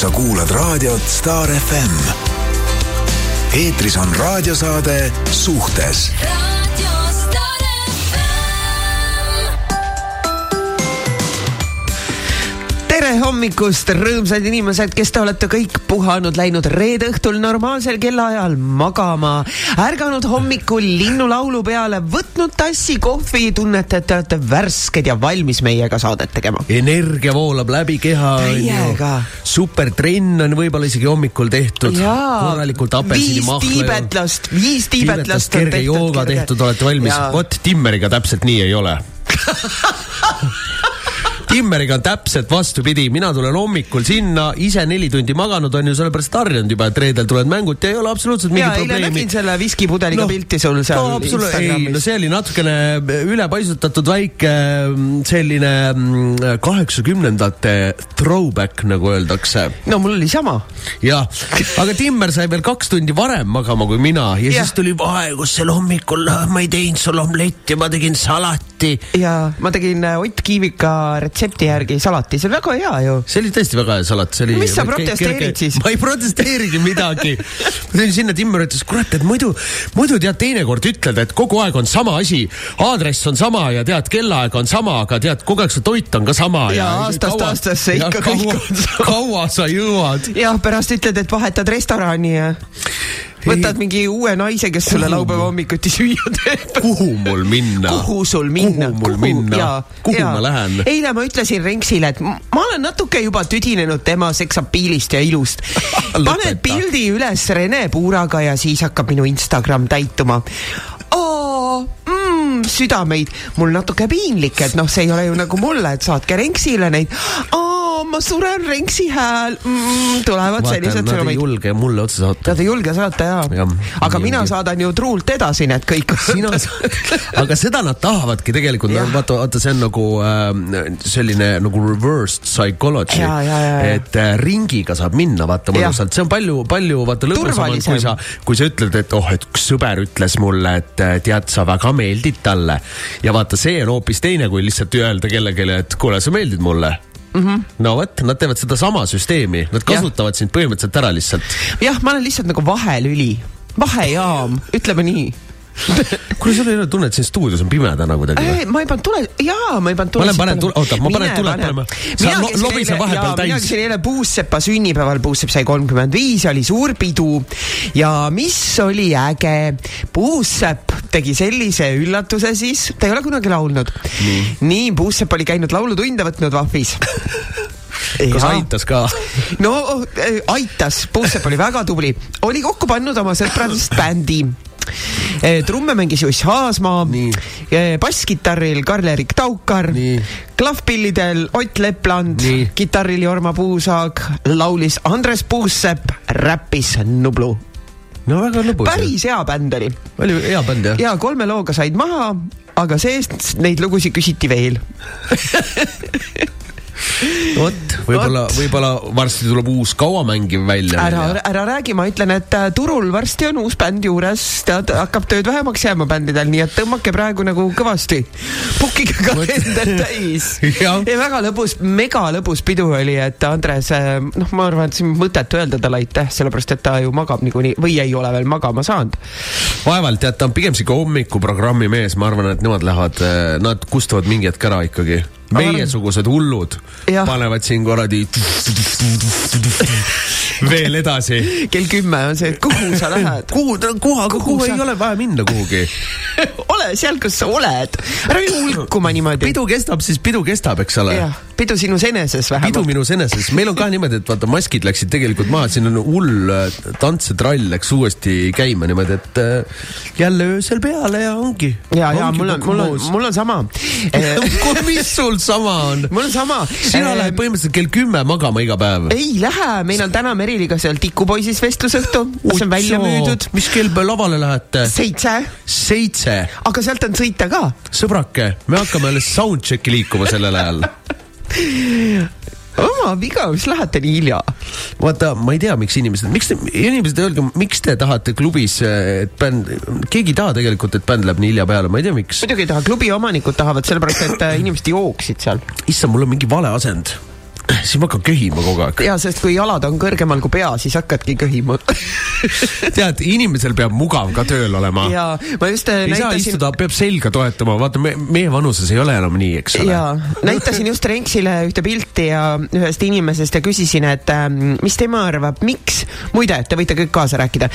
sa kuulad raadiot Star FM. eetris on raadiosaade Suhtes tere hommikust, rõõmsad inimesed, kes te olete kõik puhanud, läinud reede õhtul normaalsel kellaajal magama, ärganud hommikul linnulaulu peale, võtnud tassi kohvi, tunnete, et te olete värsked ja valmis meiega saadet tegema. energia voolab läbi keha. täiega. supertrenn on võib-olla isegi hommikul tehtud. korralikult apelsinimahla. viis tiibetlast, viis tiibetlast. kerge jooga tehtud, olete valmis. vot Timmeriga täpselt nii ei ole Timmeriga on täpselt vastupidi, mina tulen hommikul sinna, ise neli tundi maganud on ju, sellepärast harjunud juba, et reedel tulevad mängud ja ei ole absoluutselt mingit probleemi. nägin selle viskipudeliga no, pilti sul seal no, Instagramis. ei, no see oli natukene ülepaisutatud väike mm, selline mm, kaheksakümnendate throwback, nagu öeldakse. no mul oli sama. jah, aga Timmer sai veel kaks tundi varem magama kui mina ja, ja. siis tuli vaegus seal hommikul, ma ei teinud sulle omletti, ma tegin salati. ja ma tegin äh, Ott Kiivika retsepti retsepti järgi salati, see oli väga hea ju. see oli tõesti väga hea salat, see oli. mis sa protesteerid siis? ma ei protesteerigi midagi ma tulin sinna, Timmer ütles, kurat, et muidu, muidu tead, teinekord ütled, et kogu aeg on sama asi, aadress on sama ja tead, kellaaeg on sama, aga tead, kogu aeg see toit on ka sama. ja, ja aastast kaua, aastasse ikka kõik on sama. kaua sa jõuad? jah, pärast ütled, et vahetad restorani ja võtad mingi uue naise, kes sulle laupäeva hommikuti süüa teeb. kuhu mul minna? kuhu sul minna? kuhu mul minna? kuhu ja. ma lähen? eile ma ütlesin Renksile, et ma olen natuke juba tüdinenud tema seksapiilist ja ilust. paned pildi üles Rene Puuraga ja siis hakkab minu Instagram täituma oo mm, südameid, mul natuke piinlik, et noh, see ei ole ju nagu mulle, et saatke Renksile neid. Oo ma suren, Renksi hääl mm,. tulevad Vaatan, sellised sõnumid. Nad ei julge mulle otsa saata. Nad ei julge saata jaa ja,. aga mina julge. saadan ju truult edasi need kõik. sina aga seda nad tahavadki tegelikult, vaata, vaata, see on nagu äh, selline nagu reversed psychology. et äh, ringiga saab minna, vaata mõnusalt, see on palju, palju vaata lõbusam on, kui sa, kui sa ütled, et oh, et üks sõber ütles mulle, et äh, tead, sa väga meeldid talle. ja vaata, see on hoopis teine, kui lihtsalt öelda kellelegi, et kuule, sa meeldid mulle mm. -hmm. no vot, nad teevad sedasama süsteemi, nad kasutavad sind põhimõtteliselt ära lihtsalt. jah, ma olen lihtsalt nagu vahelüli, vahejaam, ütleme nii kuule, sul ei ole tunnet, siin stuudios on pime täna kuidagi või? ma ei pannud tule, jaa, ma ei pannud tule. ma lähen panen tule, oota, ma panen tule panema. sa lo, lobise vahepeal täis. mina käisin eile Puussepa sünnipäeval, Puussepp sai kolmkümmend viis, oli suur pidu ja mis oli äge, Puussepp tegi sellise üllatuse siis, ta ei ole kunagi laulnud. nii, nii, Puussepp oli käinud laulutunde võtnud Vahvis kas ja. aitas ka? no äh, aitas, Puussepp oli väga tubli, oli kokku pannud oma sõpradest bändi Eh, trumme mängis Juss Haasmaa, eh, basskitarril Karl-Erik Taukar, klavpillidel Ott Lepland, kitarril Jorma Puusaag, laulis Andres Puussepp, räppis Nublu no väga lõbus. päris hea bänd oli. oli hea bänd jah? ja kolme looga said maha, aga seest neid lugusid küsiti veel vot, võib-olla, võib-olla varsti tuleb uus kauamängiv välja. ära, ära räägi, ma ütlen, et äh, turul varsti on uus bänd juures, tead, hakkab tööd vähemaks jääma bändidel, nii et tõmmake praegu nagu kõvasti. Bookige kalender täis ja väga lõbus, mega lõbus pidu oli, et Andres, äh, noh, ma arvan, et siin mõttetu öelda talle aitäh, sellepärast et ta ju magab niikuinii või ei ole veel magama saanud. vaevalt, tead, ta on pigem sihuke hommikuprogrammi mees, ma arvan, et nemad lähevad, äh, nad kustuvad mingi hetk ära ikkagi meiesugused hullud ja. panevad siin kuradi veel edasi. kell kümme on see, et kuhu sa lähed? kuhu, kuhu, kuhu, ei ole vaja minna kuhugi ole seal, kus sa oled, ära hulkuma niimoodi. pidu kestab, siis pidu kestab, eks ole. pidu sinus eneses vähemalt. pidu minus eneses, meil on ka niimoodi, et vaata, maskid läksid tegelikult maha, siin on hull äh, tantsetrall läks uuesti käima niimoodi, et äh, jälle öösel peale ja ongi. ja, ja mul on, mul on, mul on sama mis sul sama on? mul on sama. sina lähed põhimõtteliselt kell kümme magama iga päev. ei lähe, meil on täna Meriliga seal Tikupoisis vestlusõhtu, mis on välja müüdud. mis kell lavale lähete? seitse. seitse? aga sealt on sõita ka. sõbrake, me hakkame alles soundcheck'i liikuma sellel ajal oma viga, mis lähete nii hilja? vaata, ma ei tea, miks inimesed, miks te, inimesed, öelge, miks te tahate klubis, et bänd, keegi ei taha tegelikult, et bänd läheb nii hilja peale, ma ei tea, miks. muidugi ei taha, klubi omanikud tahavad, sellepärast et äh, inimesed jooksid seal. issand, mul on mingi vale asend siis ma hakkan köhima kogu aeg. ja sest kui jalad on kõrgemal kui pea, siis hakkadki köhima tead, inimesel peab mugav ka tööl olema. ja ma just äh, ei näitasin... saa istuda, peab selga toetama, vaata me, meie vanuses ei ole enam nii, eks ole. ja näitasin just Renksile ühte pilti ja ühest inimesest ja küsisin, et äh, mis tema arvab, miks, muide, te võite kõik kaasa rääkida,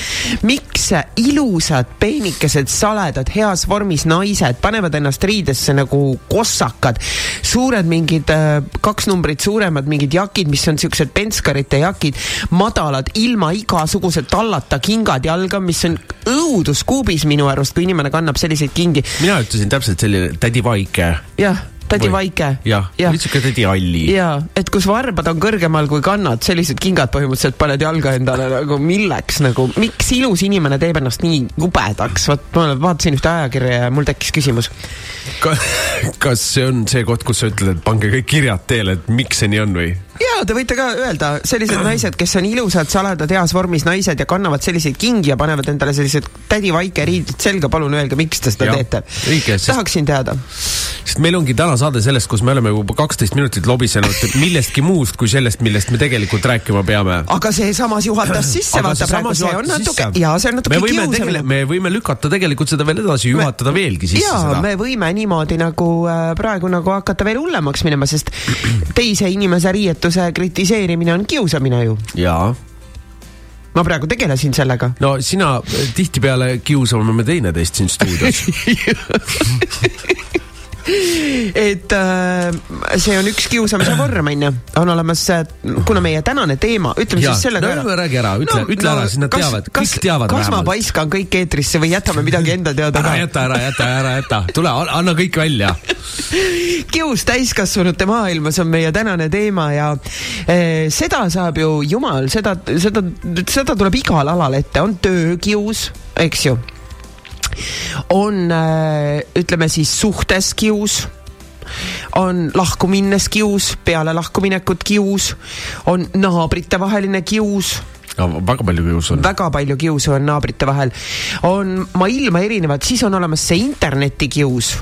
miks ilusad, peenikesed, saledad, heas vormis naised panevad ennast riidesse nagu kossakad, suured mingid äh, kaks numbrit suuremad mingid jakid, mis on siuksed penskarite jakid, madalad, ilma igasuguse tallata kingad jalga, mis on õuduskuubis minu arust, kui inimene kannab selliseid kingi. mina ütlesin täpselt selline tädi Vaike. jah tädi Või... Vaike. jah ja., niisugune tädi Alli. jaa, et kus varbad on kõrgemal kui kannad, sellised kingad põhimõtteliselt paned jalga endale nagu milleks nagu, miks ilus inimene teeb ennast nii jubedaks, vot ma vaatasin ühte ajakirja ja mul tekkis küsimus Ka,. kas see on see koht, kus sa ütled, et pange kõik kirjad teele, et miks see nii on või? Ja te võite ka öelda, sellised naised, kes on ilusad, saledad, heas vormis naised ja kannavad selliseid kingi ja panevad endale sellised tädi Vaike riided selga, palun öelge, miks te seda ja, teete. tahaksin teada. sest meil ongi täna saade sellest, kus me oleme juba kaksteist minutit lobisenud millestki muust kui sellest, millest me tegelikult rääkima peame. aga see samas juhatas sisse, vaata praegu see on natuke, jaa, see on natuke kiusamine. me võime lükata tegelikult seda veel edasi, juhatada me, veelgi sisse jaa, seda. me võime niimoodi nagu äh, praegu nagu hakata veel hullemaks minema, sest teise inimese riietus toetuse kritiseerimine on kiusamine ju. jaa ma praegu tegelesin sellega. no sina, tihtipeale kiusame me teineteist siin stuudios et äh, see on üks kiusamise vorm, onju. on olemas, äh, kuna meie tänane teema, ütleme ja, siis selle no, ära. räägi ära, ütle no,, ütle no, ära, siis nad kas, teavad, kõik teavad kas vähemalt. ma paiskan kõik eetrisse või jätame midagi enda teada ära jäta, ära jäta, ära jäta, tule, anna kõik välja kius täiskasvanute maailmas on meie tänane teema ja eh, seda saab ju jumal, seda, seda, seda tuleb igal alal ette, on töökius, eks ju on äh, ütleme siis suhtes kius on lahku minnes kius, peale lahkuminekut kius, on naabritevaheline kius no väga palju kiusu on. väga palju kiusu on naabrite vahel. on maailma erinevad, siis on olemas see internetikius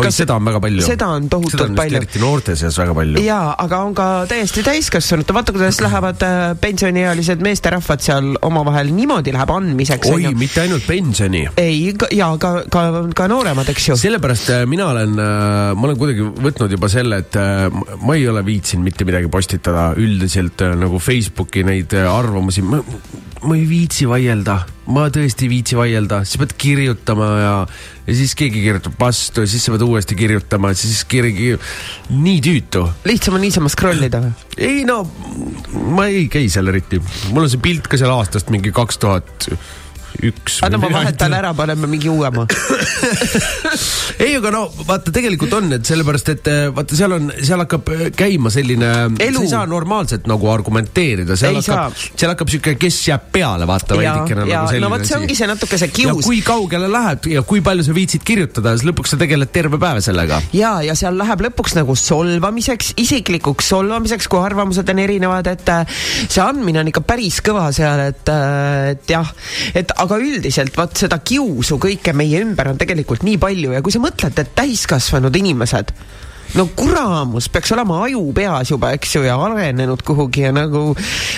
oi, seda on väga palju. seda on tohutult palju. eriti noorte seas väga palju. jaa, aga on ka täiesti täiskasvanute, vaata kuidas lähevad äh, pensioniealised meesterahvad seal omavahel, niimoodi läheb andmiseks. oi, mitte ainult pensioni. ei, jaa, ka, ka, ka nooremad, eks ju. sellepärast äh, mina olen, äh, ma olen kuidagi võtnud juba selle, et ma ei ole viitsinud mitte midagi postitada üldiselt nagu Facebooki neid arvamusi, ma, ei viitsi vaielda ma tõesti ei viitsi vaielda, siis pead kirjutama ja, ja siis keegi kirjutab vastu ja siis sa pead uuesti kirjutama siis keegi, nii tüütu. lihtsam on niisama scroll ida või? ei no, ma ei käi seal eriti, mul on see pilt ka seal aastast mingi kaks tuhat üks. anna ma vahetan ära, paneme mingi uuema ei, aga no vaata, tegelikult on, et sellepärast, et eh, vaata, seal on, seal hakkab eh, käima selline, sa ei saa normaalselt nagu argumenteerida, seal ei hakkab, seal hakkab sihuke, kes jääb peale, vaata veidikene nagu selline no vot, see ongi see natuke see kius. kui kaugele läheb ja kui palju sa viitsid kirjutada, siis lõpuks sa tegeled terve päev sellega. ja, ja seal läheb lõpuks nagu solvamiseks, isiklikuks solvamiseks, kui arvamused on erinevad, et eh, see andmine on ikka päris kõva seal, et, et jah, et aga üldiselt vaat seda kiusu kõike meie ümber on tegelikult nii palju ja kui sa mõtled, et täiskasvanud inimesed no kuramus, peaks olema aju peas juba, eks ju, ja arenenud kuhugi ja nagu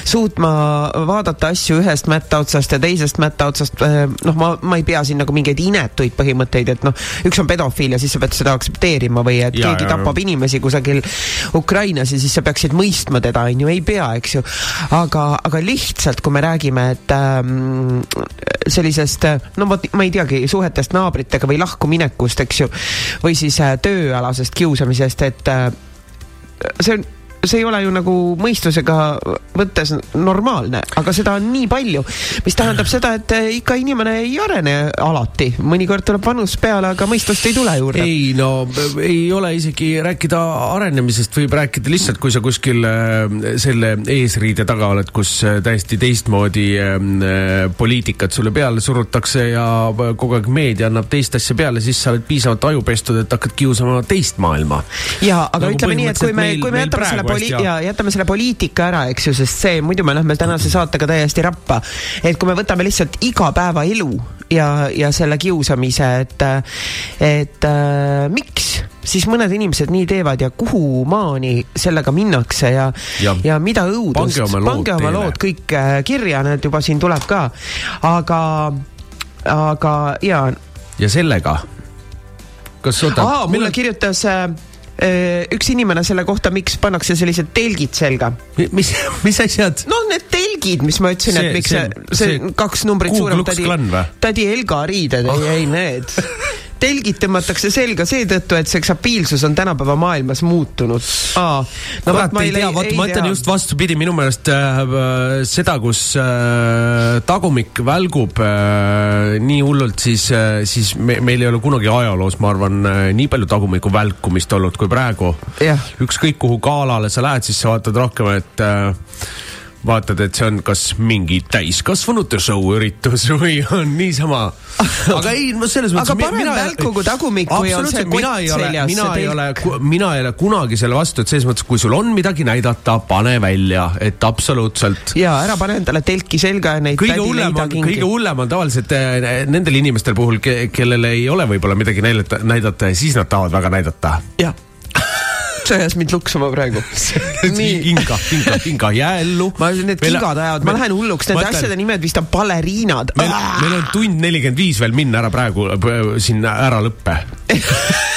suutma vaadata asju ühest mätta otsast ja teisest mätta otsast. Eh, noh, ma, ma ei pea siin nagu mingeid inetuid põhimõtteid, et noh, üks on pedofiil ja siis sa pead seda aktsepteerima või et ja, keegi ja, tapab ja. inimesi kusagil Ukrainas ja siis sa peaksid mõistma teda, on ju, ei pea, eks ju. aga, aga lihtsalt, kui me räägime, et ähm, sellisest, no vot, ma ei teagi, suhetest naabritega või lahkuminekust, eks ju, või siis äh, tööalasest kiusamisest sest et äh, see ei ole ju nagu mõistusega võttes normaalne, aga seda on nii palju, mis tähendab seda, et eh, ikka inimene ei arene alati, mõnikord tuleb vanus peale, aga mõistust ei tule juurde. ei no ei ole isegi rääkida arenemisest, võib rääkida lihtsalt, kui sa kuskil äh, selle eesriide taga oled, kus äh, täiesti teistmoodi poliitikat sulle peale surutakse ja kogu aeg meedia annab teist asja peale, siis sa oled piisavalt ajupestud, et hakkad kiusama teist maailma. ja, aga nagu ütleme nii, et kui me, kui me jätame selle poli- ja jätame selle poliitika ära, eks ju, sest see, muidu me lähme tänase saatega täiesti rappa. et kui me võtame lihtsalt igapäevaelu ja, ja selle kiusamise, et, et äh, miks siis mõned inimesed nii teevad ja kuhu maani sellega minnakse ja, ja, ja mida õudust. pange oma lood, pange oma lood kõik äh, kirja, need juba siin tuleb ka, aga, aga ja. ja sellega kas oota? mulle millal... kirjutas äh, üks inimene selle kohta, miks pannakse sellised telgid selga. mis, mis asjad? no need telgid, mis ma ütlesin, et miks see, see, see, see kaks numbrit suurem tädi, tädi Helga riided oh., ei, ei need telgid tõmmatakse selga seetõttu, et seksapiilsus on tänapäeva maailmas muutunud. no kurat, ei tea, vot ma ütlen just vastupidi, minu meelest äh, seda, kus äh, tagumik välgub äh, nii hullult, siis äh,, siis me, meil ei ole kunagi ajaloos, ma arvan äh,, nii palju tagumiku välkumist olnud kui praegu. ükskõik kuhu galale sa lähed, siis sa vaatad rohkem, et äh, vaatad, et see on kas mingi täiskasvanute show üritus või on niisama. aga ei, no selles mõttes. aga parem mina, välku kui tagumik, kui on see kott seljas. mina ei ole, mina ei ole kunagi selle vastu, et selles mõttes, kui sul on midagi näidata, pane välja, et absoluutselt. ja ära pane endale telki selga ja neid kõige hullem on, kõige hullem on tavaliselt eh, nendel inimestel puhul ke,, kellel ei ole võib-olla midagi näidata, näidata ja siis nad tahavad väga näidata. jah sa ajas mind luksuma praegu hinga, hinga, hinga, jää ellu. ma, need kingad ajavad, ma lähen hulluks, nende asjade nimed vist on baleriinad. meil, meil on tund nelikümmend viis veel minna ära praegu siin ära lõppe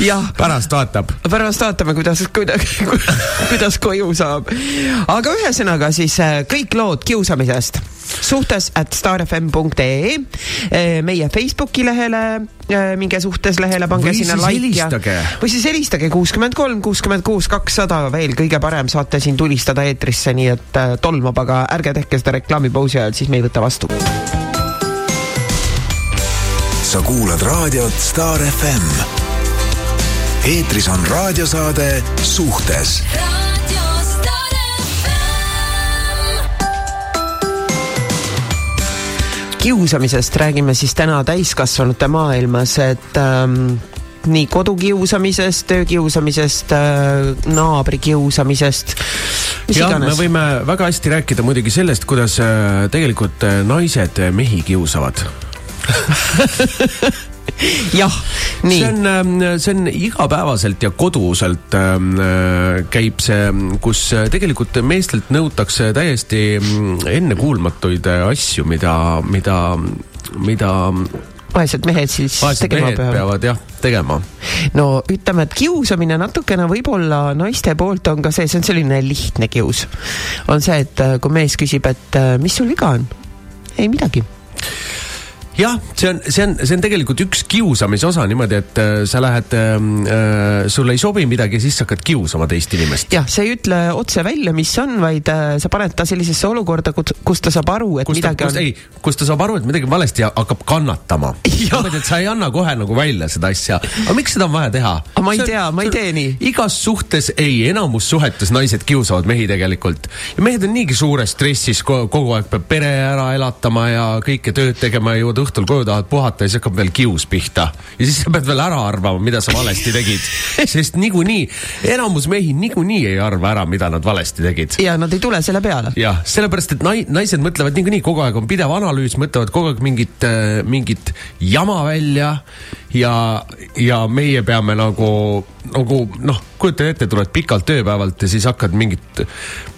jah. pärast vaatab. pärast vaatame, kuidas, kuidas, kuidas koju saab. aga ühesõnaga siis äh, kõik lood kiusamisest suhtes at starfm.ee, äh, meie Facebooki lehele, äh, minge suhtes lehele, pange või sinna like ja või siis helistage kuuskümmend kolm, kuuskümmend kuus, kakssada veel kõige parem, saate siin tulistada eetrisse, nii et tolmab, aga ärge tehke seda reklaamipausi ajal, siis me ei võta vastu. sa kuulad raadiot Star FM eetris on raadiosaade Suhtes. Kiusamisest räägime siis täna täiskasvanute maailmas, et ähm, nii kodukiusamisest, töökiusamisest äh,, naabrikiusamisest. jah, me võime väga hästi rääkida muidugi sellest, kuidas äh, tegelikult äh, naised mehi kiusavad jah, nii. see on, ähm, see on igapäevaselt ja koduselt ähm, äh, käib see, kus äh, tegelikult meestelt nõutakse täiesti mm, ennekuulmatuid äh, asju, mida, mida, mida vaesed mehed siis vaesed tegema mehed peavad. peavad jah, tegema. no ütleme, et kiusamine natukene võib-olla naiste poolt on ka see, see on selline lihtne kius. on see, et kui mees küsib, et mis sul viga on? ei midagi jah, see on, see on, see on tegelikult üks kiusamise osa niimoodi, et äh, sa lähed ähm, äh,, sulle ei sobi midagi, siis sa hakkad kiusama teist inimest. jah, sa ei ütle otse välja, mis on, vaid äh, sa paned ta sellisesse olukorda, kus ta saab aru, et kus midagi ta, kus, on. ei, kus ta saab aru, et midagi valesti ja hakkab kannatama. niimoodi, et sa ei anna kohe nagu välja seda asja. aga miks seda on vaja teha? ma ei see, tea, ma ei tee nii. igas suhtes, ei, enamus suhetes naised kiusavad mehi tegelikult. ja mehed on niigi suures stressis, kogu aeg peab pere ära elatama ja kõike tööd tegema ja jõuad õhtul koju tahad puhata ja siis hakkab veel kius pihta. ja siis sa pead veel ära arvama, mida sa valesti tegid. sest niikuinii, enamus mehi niikuinii ei arva ära, mida nad valesti tegid. ja nad ei tule selle peale. jah, sellepärast, et nai-, naised mõtlevad niikuinii, kogu aeg on pidev analüüs, mõtlevad kogu aeg mingit äh,, mingit jama välja ja, ja meie peame nagu, nagu noh, kujutad ette, tuled pikalt tööpäevalt ja siis hakkad mingit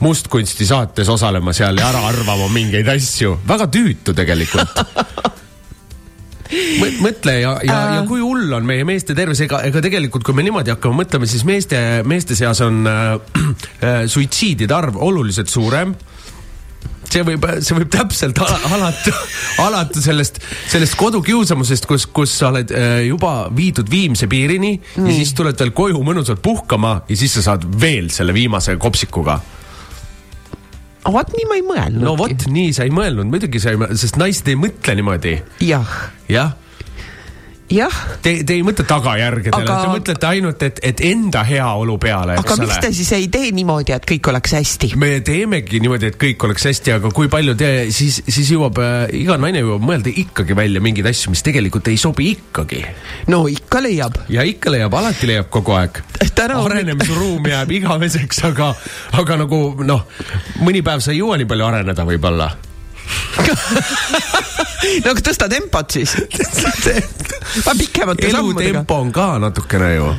mustkunsti saates osalema seal ja ära arvama mingeid asju. väga tüütu tegelikult mõtle ja, ja ja kui hull on meie meeste tervis, ega, ega tegelikult, kui me niimoodi hakkame mõtlema, siis meeste, meeste seas on äh, äh, suitsiidide arv oluliselt suurem. See võib, see võib täpselt alata, alata sellest, sellest kodukiusamusest, kus, kus sa oled äh, juba viidud viimse piirini mm. ja siis tuled veel koju mõnusalt puhkama ja siis sa saad veel selle viimase kopsikuga vot nii ma ei mõelnud. no vot, nii sa ei mõelnud, muidugi sa ei mõelnud, sest naised ei mõtle niimoodi. jah. jah jah. Te, te ei mõtle tagajärgedele aga..., te mõtlete ainult, et, et enda heaolu peale, aga miks te siis ei tee niimoodi, et kõik oleks hästi? me teemegi niimoodi, et kõik oleks hästi, aga kui palju te, siis, siis jõuab äh,, iga naine jõuab mõelda ikkagi välja mingeid asju, mis tegelikult ei sobi ikkagi. no ikka leiab. ja ikka leiab, alati leiab kogu aeg. arenemisruum jääb igaveseks, aga, aga nagu noh, mõni päev sa ei jõua nii palju areneda võib-olla no aga tõsta tempot siis. Paned pikemate sammudega. elutempo on ka natukene ju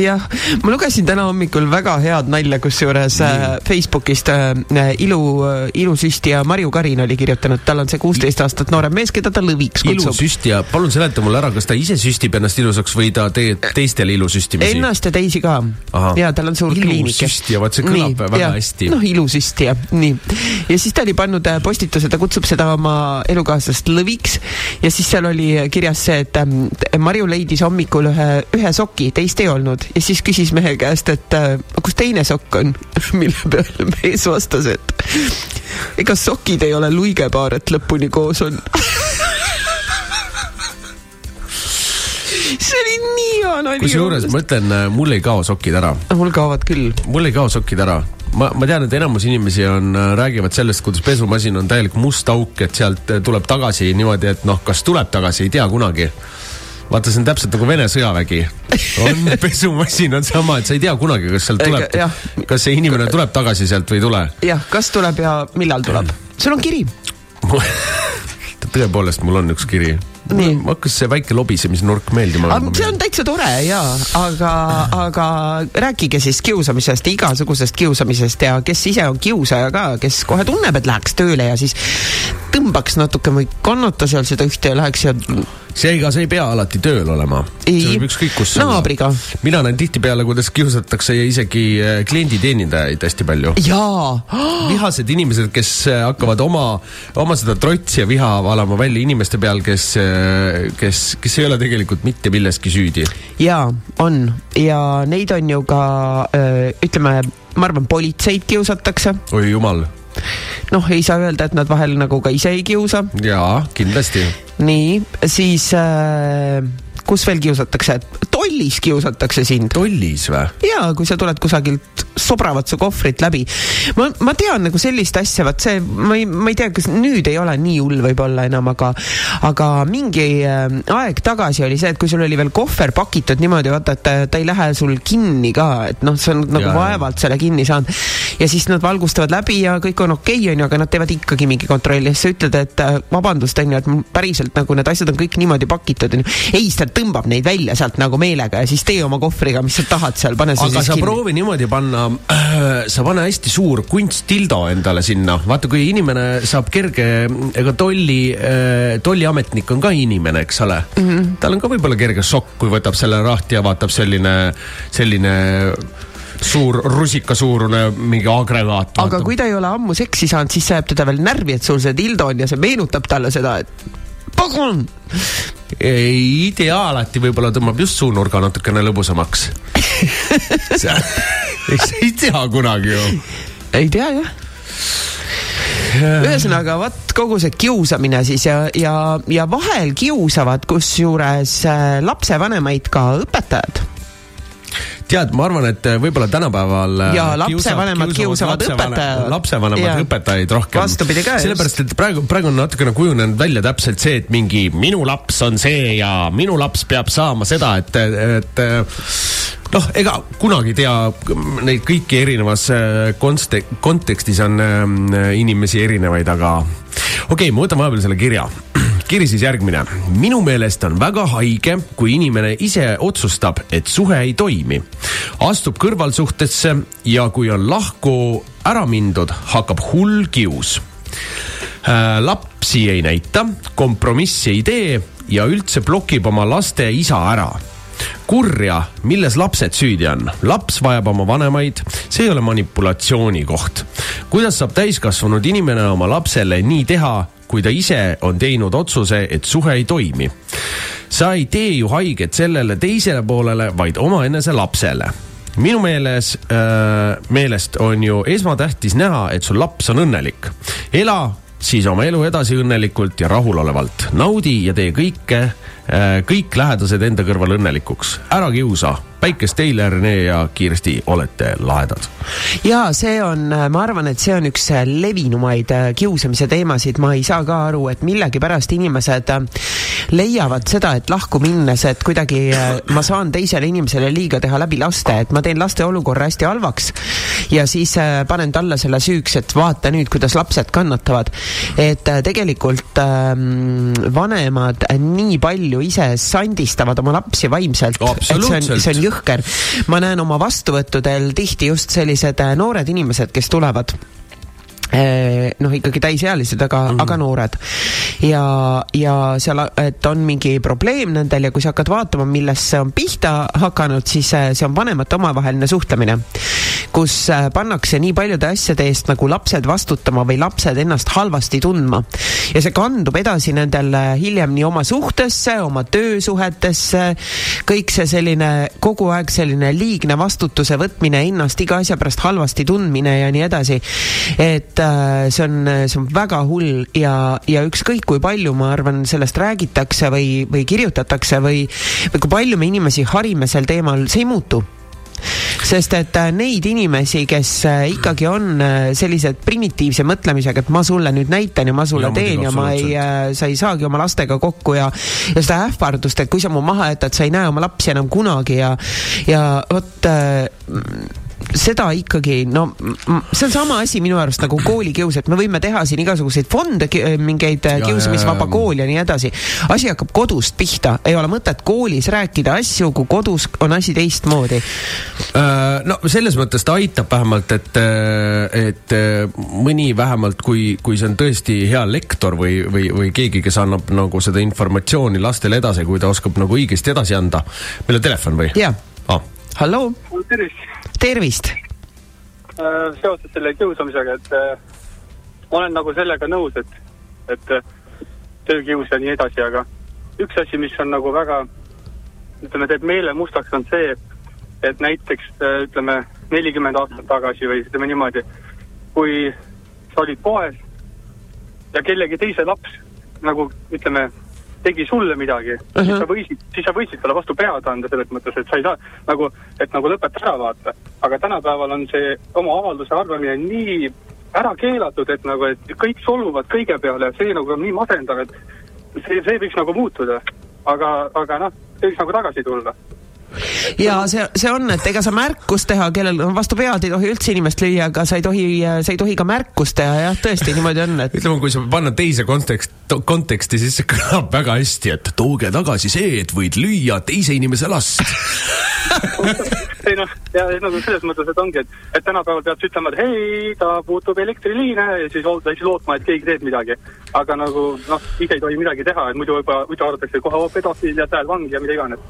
jah, ma lugesin täna hommikul väga head nalja, kusjuures äh, Facebookist äh, ilu äh,, ilusüstija Marju Karin oli kirjutanud, tal on see kuusteist aastat noorem mees, keda ta lõviks kutsub. ilusüstija, palun seleta mulle ära, kas ta ise süstib ennast ilusaks või ta teeb teistele ilusüstimisi? Ennast ja teisi ka. ja tal on suur kliinik. ilusüstija, vot see kõlab nii, väga ja, hästi. noh, ilusüstija, nii. ja siis ta oli pannud äh, postituse, ta kutsub seda oma elukaaslast lõviks ja siis seal oli kirjas see, et ähm, Marju leidis hommikul ühe, ühe soki, teist ei olnud ja siis küsis mehe käest, et äh, kus teine sokk on mille peale mees vastas, et ega sokid ei ole luigepaar, et lõpuni koos on see oli nii hea nali. kusjuures ma ütlen, äh, mul ei kao sokid ära. mul kaovad küll. mul ei kao sokid ära ma, ma tean, et enamus inimesi on, äh, räägivad sellest, kuidas pesumasin on täielik must auk, et sealt tuleb tagasi niimoodi, et noh, kas tuleb tagasi, ei tea kunagi vaata, see on täpselt nagu Vene sõjavägi. on pesumasin on sama, et sa ei tea kunagi, kas sealt tuleb, kas see inimene tuleb tagasi sealt või ei tule. jah, kas tuleb ja millal tuleb. sul on kiri tõepoolest, mul on üks kiri mul hakkas see väike lobisemisnurk meeldima. see on täitsa tore ja, aga, aga rääkige siis kiusamisest, igasugusest kiusamisest ja kes ise on kiusaja ka, kes kohe tunneb, et läheks tööle ja siis tõmbaks natuke või kannata seal seda ühte ja läheks ja seega see ei pea alati tööl olema. ükskõik kus naabriga. mina näen tihtipeale, kuidas kiusatakse isegi äh, klienditeenindajaid hästi palju. jaa. vihased inimesed, kes äh, hakkavad oma, oma seda trotsi ja viha valama välja inimeste peal, kes, äh, kes, kes ei ole tegelikult mitte milleski süüdi. jaa, on ja neid on ju ka ütleme, ma arvan, politseid kiusatakse. oi jumal noh, ei saa öelda, et nad vahel nagu ka ise ei kiusa. jaa, kindlasti. nii, siis äh, kus veel kiusatakse, tollis kiusatakse sind. tollis või? jaa, kui sa tuled kusagilt, sobravad su kohvrit läbi. ma, ma tean nagu sellist asja, vaat see, ma ei, ma ei tea, kas nüüd ei ole nii hull võib-olla enam, aga, aga mingi äh, aeg tagasi oli see, et kui sul oli veel kohver pakitud niimoodi, vaata, et ta, ta ei lähe sul kinni ka, et noh, sa nagu ja, vaevalt selle kinni saanud. ja siis nad valgustavad läbi ja kõik on okei okay,, onju, aga nad teevad ikkagi mingi kontrolli ja siis sa ütled, et äh, vabandust, onju, et päriselt nagu need asjad on kõik niimoodi pakitud, onju. ei, ta tõmbab neid välja sealt nagu meelega ja siis tee oma kohvriga, mis sa tahad seal, pane see aga sa kinni. proovi niimoodi panna äh,, sa pane hästi suur kunsttildo endale sinna, vaata kui inimene saab kerge, ega tolli äh,, tolliametnik on ka inimene, eks ole mm. -hmm. tal on ka võib-olla kerge šokk, kui võtab selle rahti ja vaatab selline, selline suur rusikasuurune mingi agregaat. aga kui ta ei ole ammu seksi saanud, siis see ajab teda veel närvi, et sul see dildo on ja see meenutab talle seda, et pagan ei tea, alati võib-olla tõmbab just suunurga natukene lõbusamaks. Eks ei tea kunagi ju. ei tea jah. Ühesõnaga, vot kogu see kiusamine siis ja, ja, ja vahel kiusavad kusjuures äh, lapsevanemaid ka õpetajad tead, ma arvan, et äh, võib-olla tänapäeval. Äh, ja lapsevanemad kiusavad õpetajaid. lapsevanemad õpetajaid rohkem. vastupidi ka. sellepärast, et praegu, praegu on natukene kujunenud välja täpselt see, et mingi minu laps on see ja minu laps peab saama seda, et, et noh, ega kunagi ei tea, neid kõiki erinevas äh, konste-, kontekstis on inimesi erinevaid, aga okei okay,, ma võtan vahepeal selle kirja kiri siis järgmine. minu meelest on väga haige, kui inimene ise otsustab, et suhe ei toimi, astub kõrvalsuhtesse ja kui on lahku ära mindud, hakkab hull kius äh,. lapsi ei näita, kompromissi ei tee ja üldse blokib oma laste isa ära kurja, milles lapsed süüdi on? laps vajab oma vanemaid, see ei ole manipulatsiooni koht. kuidas saab täiskasvanud inimene oma lapsele nii teha, kui ta ise on teinud otsuse, et suhe ei toimi. Sa ei tee ju haiget sellele teisele poolele, vaid omaenese lapsele minu meeles äh,, meelest on ju esmatähtis näha, et sul laps on õnnelik. ela siis oma elu edasi õnnelikult ja rahulolevalt. naudi ja tee kõike kõik lähedased enda kõrval õnnelikuks, ära kiusa päikest teile, Rene ja kiiresti olete lahedad. ja see on, ma arvan, et see on üks levinumaid äh, kiusamise teemasid, ma ei saa ka aru, et millegipärast inimesed äh, leiavad seda, et lahku minnes, et kuidagi äh, ma saan teisele inimesele liiga teha läbi laste, et ma teen laste olukorra hästi halvaks ja siis panen talle selle süüks, et vaata nüüd, kuidas lapsed kannatavad. et tegelikult ähm, vanemad nii palju ise sandistavad oma lapsi vaimselt, et jõhker. ma näen oma vastuvõttudel tihti just sellised äh, noored inimesed, kes tulevad noh, ikkagi täisealised, aga mm, -hmm. aga noored. ja, ja seal, et on mingi probleem nendel ja kui sa hakkad vaatama, millest see on pihta hakanud, siis eh, see on vanemate omavaheline suhtlemine, kus eh, pannakse nii paljude asjade eest nagu lapsed vastutama või lapsed ennast halvasti tundma. ja see kandub edasi nendel hiljem nii oma suhtesse, oma töösuhetesse, kõik see selline kogu aeg selline liigne vastutuse võtmine, ennast iga asja pärast halvasti tundmine ja nii edasi. et Äh, see on, see on väga hull ja, ja ükskõik kui palju, ma arvan, sellest räägitakse või, või kirjutatakse või, või kui palju me inimesi harime sel teemal, see ei muutu. Sest et äh, neid inimesi, kes äh, ikkagi on sellised primitiivse mõtlemisega, et ma sulle nüüd näitan ja ma sulle ja, teen ja ma ei, sa ei saagi oma lastega kokku ja ja seda ähvardust, et kui sa mu maha jätad, sa ei näe oma lapsi enam kunagi ja ja vot seda ikkagi, no see on sama asi minu arust nagu koolikius, et me võime teha siin igasuguseid fonde, mingeid ja, kiusamisvaba kool ja nii edasi. asi hakkab kodust pihta, ei ole mõtet koolis rääkida asju, kui kodus on asi teistmoodi. Äh, no selles mõttes ta aitab vähemalt, et, et mõni vähemalt, kui, kui see on tõesti hea lektor või, või, või keegi, kes annab nagu seda informatsiooni lastele edasi, kui ta oskab nagu õigesti edasi anda. meil on telefon või? jah ah.. Halloo. tervist tervist! Äh, seoses selle kiusamisega, et äh, ma olen nagu sellega nõus, et, et äh, töökius ja nii edasi, aga üks asi, mis on nagu väga, ütleme, teeb meele mustaks, on see, et näiteks ütleme, nelikümmend aastat tagasi või ütleme niimoodi, kui sa olid poes ja kellegi teise laps nagu ütleme, tegi sulle midagi uh, -huh. siis sa võisid, siis sa võisid talle vastu pead anda selles mõttes, et sa ei saa nagu, et nagu lõpeta ära, vaata. aga tänapäeval on see oma avalduse arvamine nii ära keelatud, et nagu, et kõik solvuvad kõige peale ja see nagu on nii masendav, et see, see võiks nagu muutuda. aga, aga noh, see võiks nagu tagasi tulla ja see, see on, et ega sa märkust teha, kellel no vastu pead ei tohi üldse inimest lüüa, aga sa ei tohi, sa ei tohi ka märkust teha, jah, tõesti niimoodi on, et. ütleme, kui sa panna teise kontekst, konteksti, siis see kõlab väga hästi, et tooge tagasi see, et võid lüüa teise inimese last ei noh, ja nagu selles mõttes, et ongi, et, et tänapäeval pead sa ütlema, et hei, ta puutub elektriliine ja siis, siis lootma, et keegi teeb midagi. aga nagu noh, ise ei tohi midagi teha, et muidu juba, muidu arvatakse kohe pedofiil ja läheb vangi ja mida iganes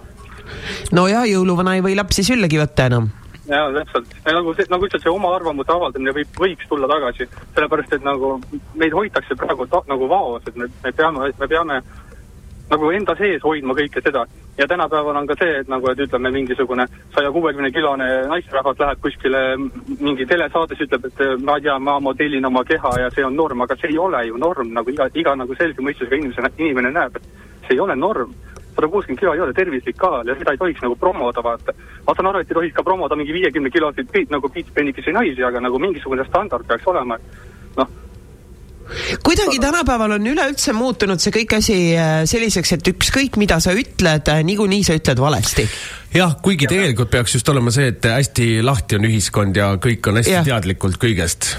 no ja jõuluvana ei või lapsi süllegi võtta enam jaa, täpselt. nagu nagu ütled, see oma arvamuse avaldamine võib, võiks tulla tagasi, sellepärast et nagu meid hoitakse praegu ta, nagu vaos, et me, me peame, me peame nagu enda sees hoidma kõike seda. ja tänapäeval on ka see, et nagu, et ütleme, mingisugune saja kuuekümne kilone naisterahvas läheb kuskile mingi telesaates, ütleb, et ma ei tea, ma modellin oma keha ja see on norm, aga see ei ole ju norm, nagu iga, iga nagu selge mõistusega inimese, inimene näeb, et see ei ole norm sada kuuskümmend kilo ei ole tervislik ka ja seda ei tohiks nagu promoda, vaata. ma saan aru, et ei tohiks ka promoda mingi viiekümne kiloseid nagu piitspennikesi naisi, aga nagu mingisugune standard peaks olema, noh kuidagi tänapäeval on üleüldse muutunud see kõik asi äh, selliseks, et ükskõik, mida sa ütled, äh, niikuinii sa ütled valesti. jah, kuigi ja. tegelikult peaks just olema see, et hästi lahti on ühiskond ja kõik on hästi ja. teadlikult kõigest.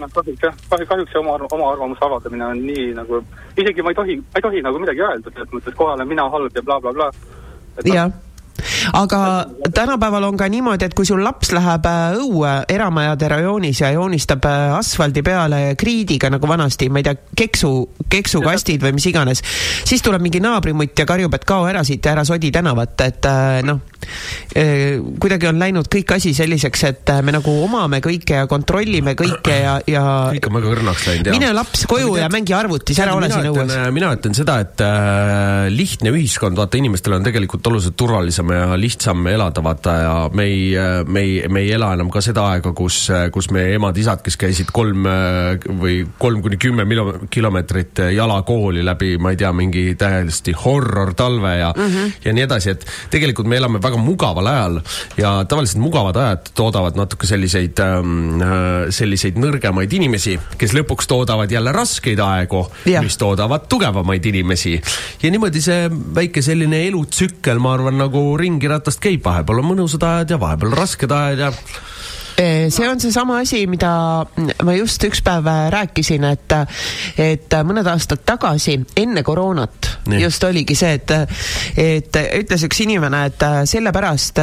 Noh, kahjuks jah, kahjuks see oma, oma arvamuse avaldamine on nii nagu, isegi ma ei tohi, ma ei tohi nagu midagi öelda, selles mõttes, kohe olen mina halb ja blablabla bla, bla. Noh. jah aga tänapäeval on ka niimoodi, et kui sul laps läheb äh, õue eramajade rajoonis ja joonistab äh, asfaldi peale kriidiga nagu vanasti, ma ei tea, keksu, keksukastid või mis iganes, siis tuleb mingi naabrimutt ja karjub, et kao ära siit ja ära sodi tänavat, et äh, noh kuidagi on läinud kõik asi selliseks, et me nagu omame kõike ja kontrollime kõike ja, ja kõik on väga õrnaks läinud, jah. mine laps koju tead, ja mängi arvutis, ära ole siin õues. mina ütlen seda, et äh, lihtne ühiskond, vaata, inimestel on tegelikult oluliselt turvalisem ja lihtsam elada, vaata, ja me ei, me ei, me ei ela enam ka seda aega, kus, kus meie emad-isad, kes käisid kolm või kolm kuni kümme kilomeetrit jala kooli läbi, ma ei tea, mingi täiesti horror talve ja mm, -hmm. ja nii edasi, et tegelikult me elame väga mugaval ajal ja tavaliselt mugavad ajad toodavad natuke selliseid ähm,, äh, selliseid nõrgemaid inimesi, kes lõpuks toodavad jälle raskeid aegu, mis toodavad tugevamaid inimesi. ja niimoodi see väike selline elutsükkel, ma arvan, nagu ringi ratast käib, vahepeal on mõnusad ajad ja vahepeal rasked ajad ja see on seesama asi, mida ma just üks päev äh, rääkisin, et, et mõned aastad tagasi, enne koroonat, just oligi see, et, et ütles üks inimene, et sellepärast,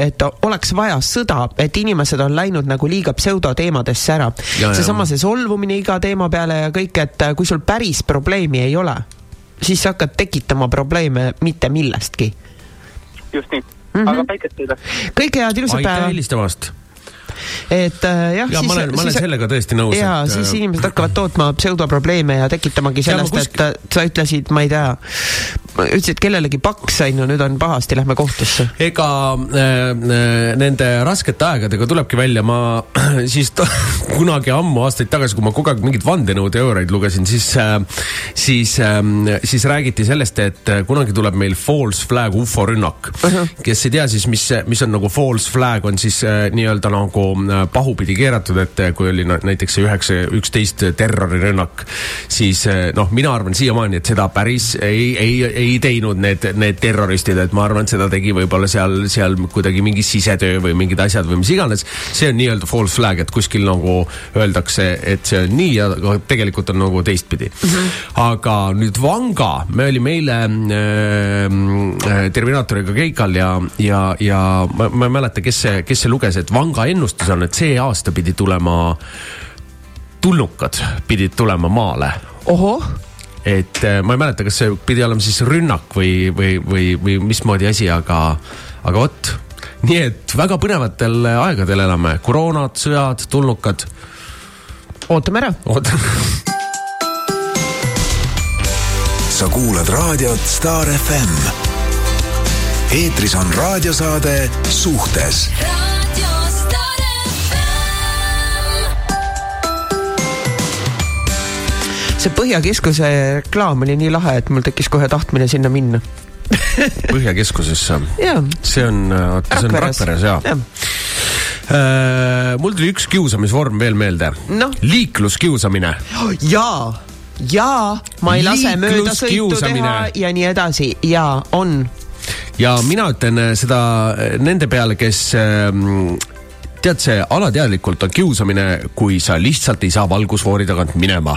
et oleks vaja sõda, et inimesed on läinud nagu liiga pseudoteemadesse ära. seesama, see solvumine iga teema peale ja kõik, et kui sul päris probleemi ei ole, siis sa hakkad tekitama probleeme mitte millestki. just nii mm, -hmm. aga päikest teile! kõike head, ilusat päeva! aitäh helistamast! Et äh, jah. ja siis, ma olen, ma olen sellega tõesti nõus. ja et, siis äh, inimesed hakkavad tootma pseudoprobleeme ja tekitamagi sellest, kusk... et sa ütlesid, ma ei tea, ütlesid kellelegi paks, on ju, nüüd on pahasti, lähme kohtusse. ega äh, nende raskete aegadega tulebki välja, ma siis kunagi ammu, aastaid tagasi, kui ma kogu aeg mingeid vandenõuteooriaid lugesin, siis äh,, siis äh,, siis räägiti sellest, et kunagi tuleb meil false flag ufo rünnak uh. -huh. kes ei tea siis, mis, mis on nagu false flag, on siis äh, nii-öelda nagu äh, pahupidi keeratud, et kui oli näiteks see üheksa, üksteist terrorirünnak, siis äh, noh, mina arvan siiamaani, et seda päris ei, ei, ei ei teinud need, need terroristid, et ma arvan, et seda tegi võib-olla seal, seal kuidagi mingi sisetöö või mingid asjad või mis iganes. see on nii-öelda false flag, et kuskil nagu öeldakse, et see on nii ja tegelikult on nagu teistpidi mm. -hmm. aga nüüd Vanga, me olime eile äh, Terminaatoriga Keikal ja, ja, ja ma, ma ei mäleta, kes see, kes see luges, et Vanga ennustus on, et see aasta pidi tulema tulnukad pidid tulema maale. ohoh et äh, ma ei mäleta, kas see pidi olema siis rünnak või, või, või, või mismoodi asi, aga, aga vot. nii et väga põnevatel aegadel elame, koroonad, sõjad, tulnukad. ootame ära. ootame sa kuulad raadiot Star FM. eetris on raadiosaade Suhtes see Põhjakeskuse reklaam oli nii lahe, et mul tekkis kohe tahtmine sinna minna. Põhjakeskusesse? see on, oota, see on Rakveres. Jaa. Ja. Uh, mul tuli üks kiusamisvorm veel meelde. No.. liikluskiusamine. jaa, jaa, ma ei lase möödasõitu teha ja nii edasi. Ja on. ja mina ütlen seda nende peale, kes tead, see alateadlikult on kiusamine, kui sa lihtsalt ei saa valgusfoori tagant minema.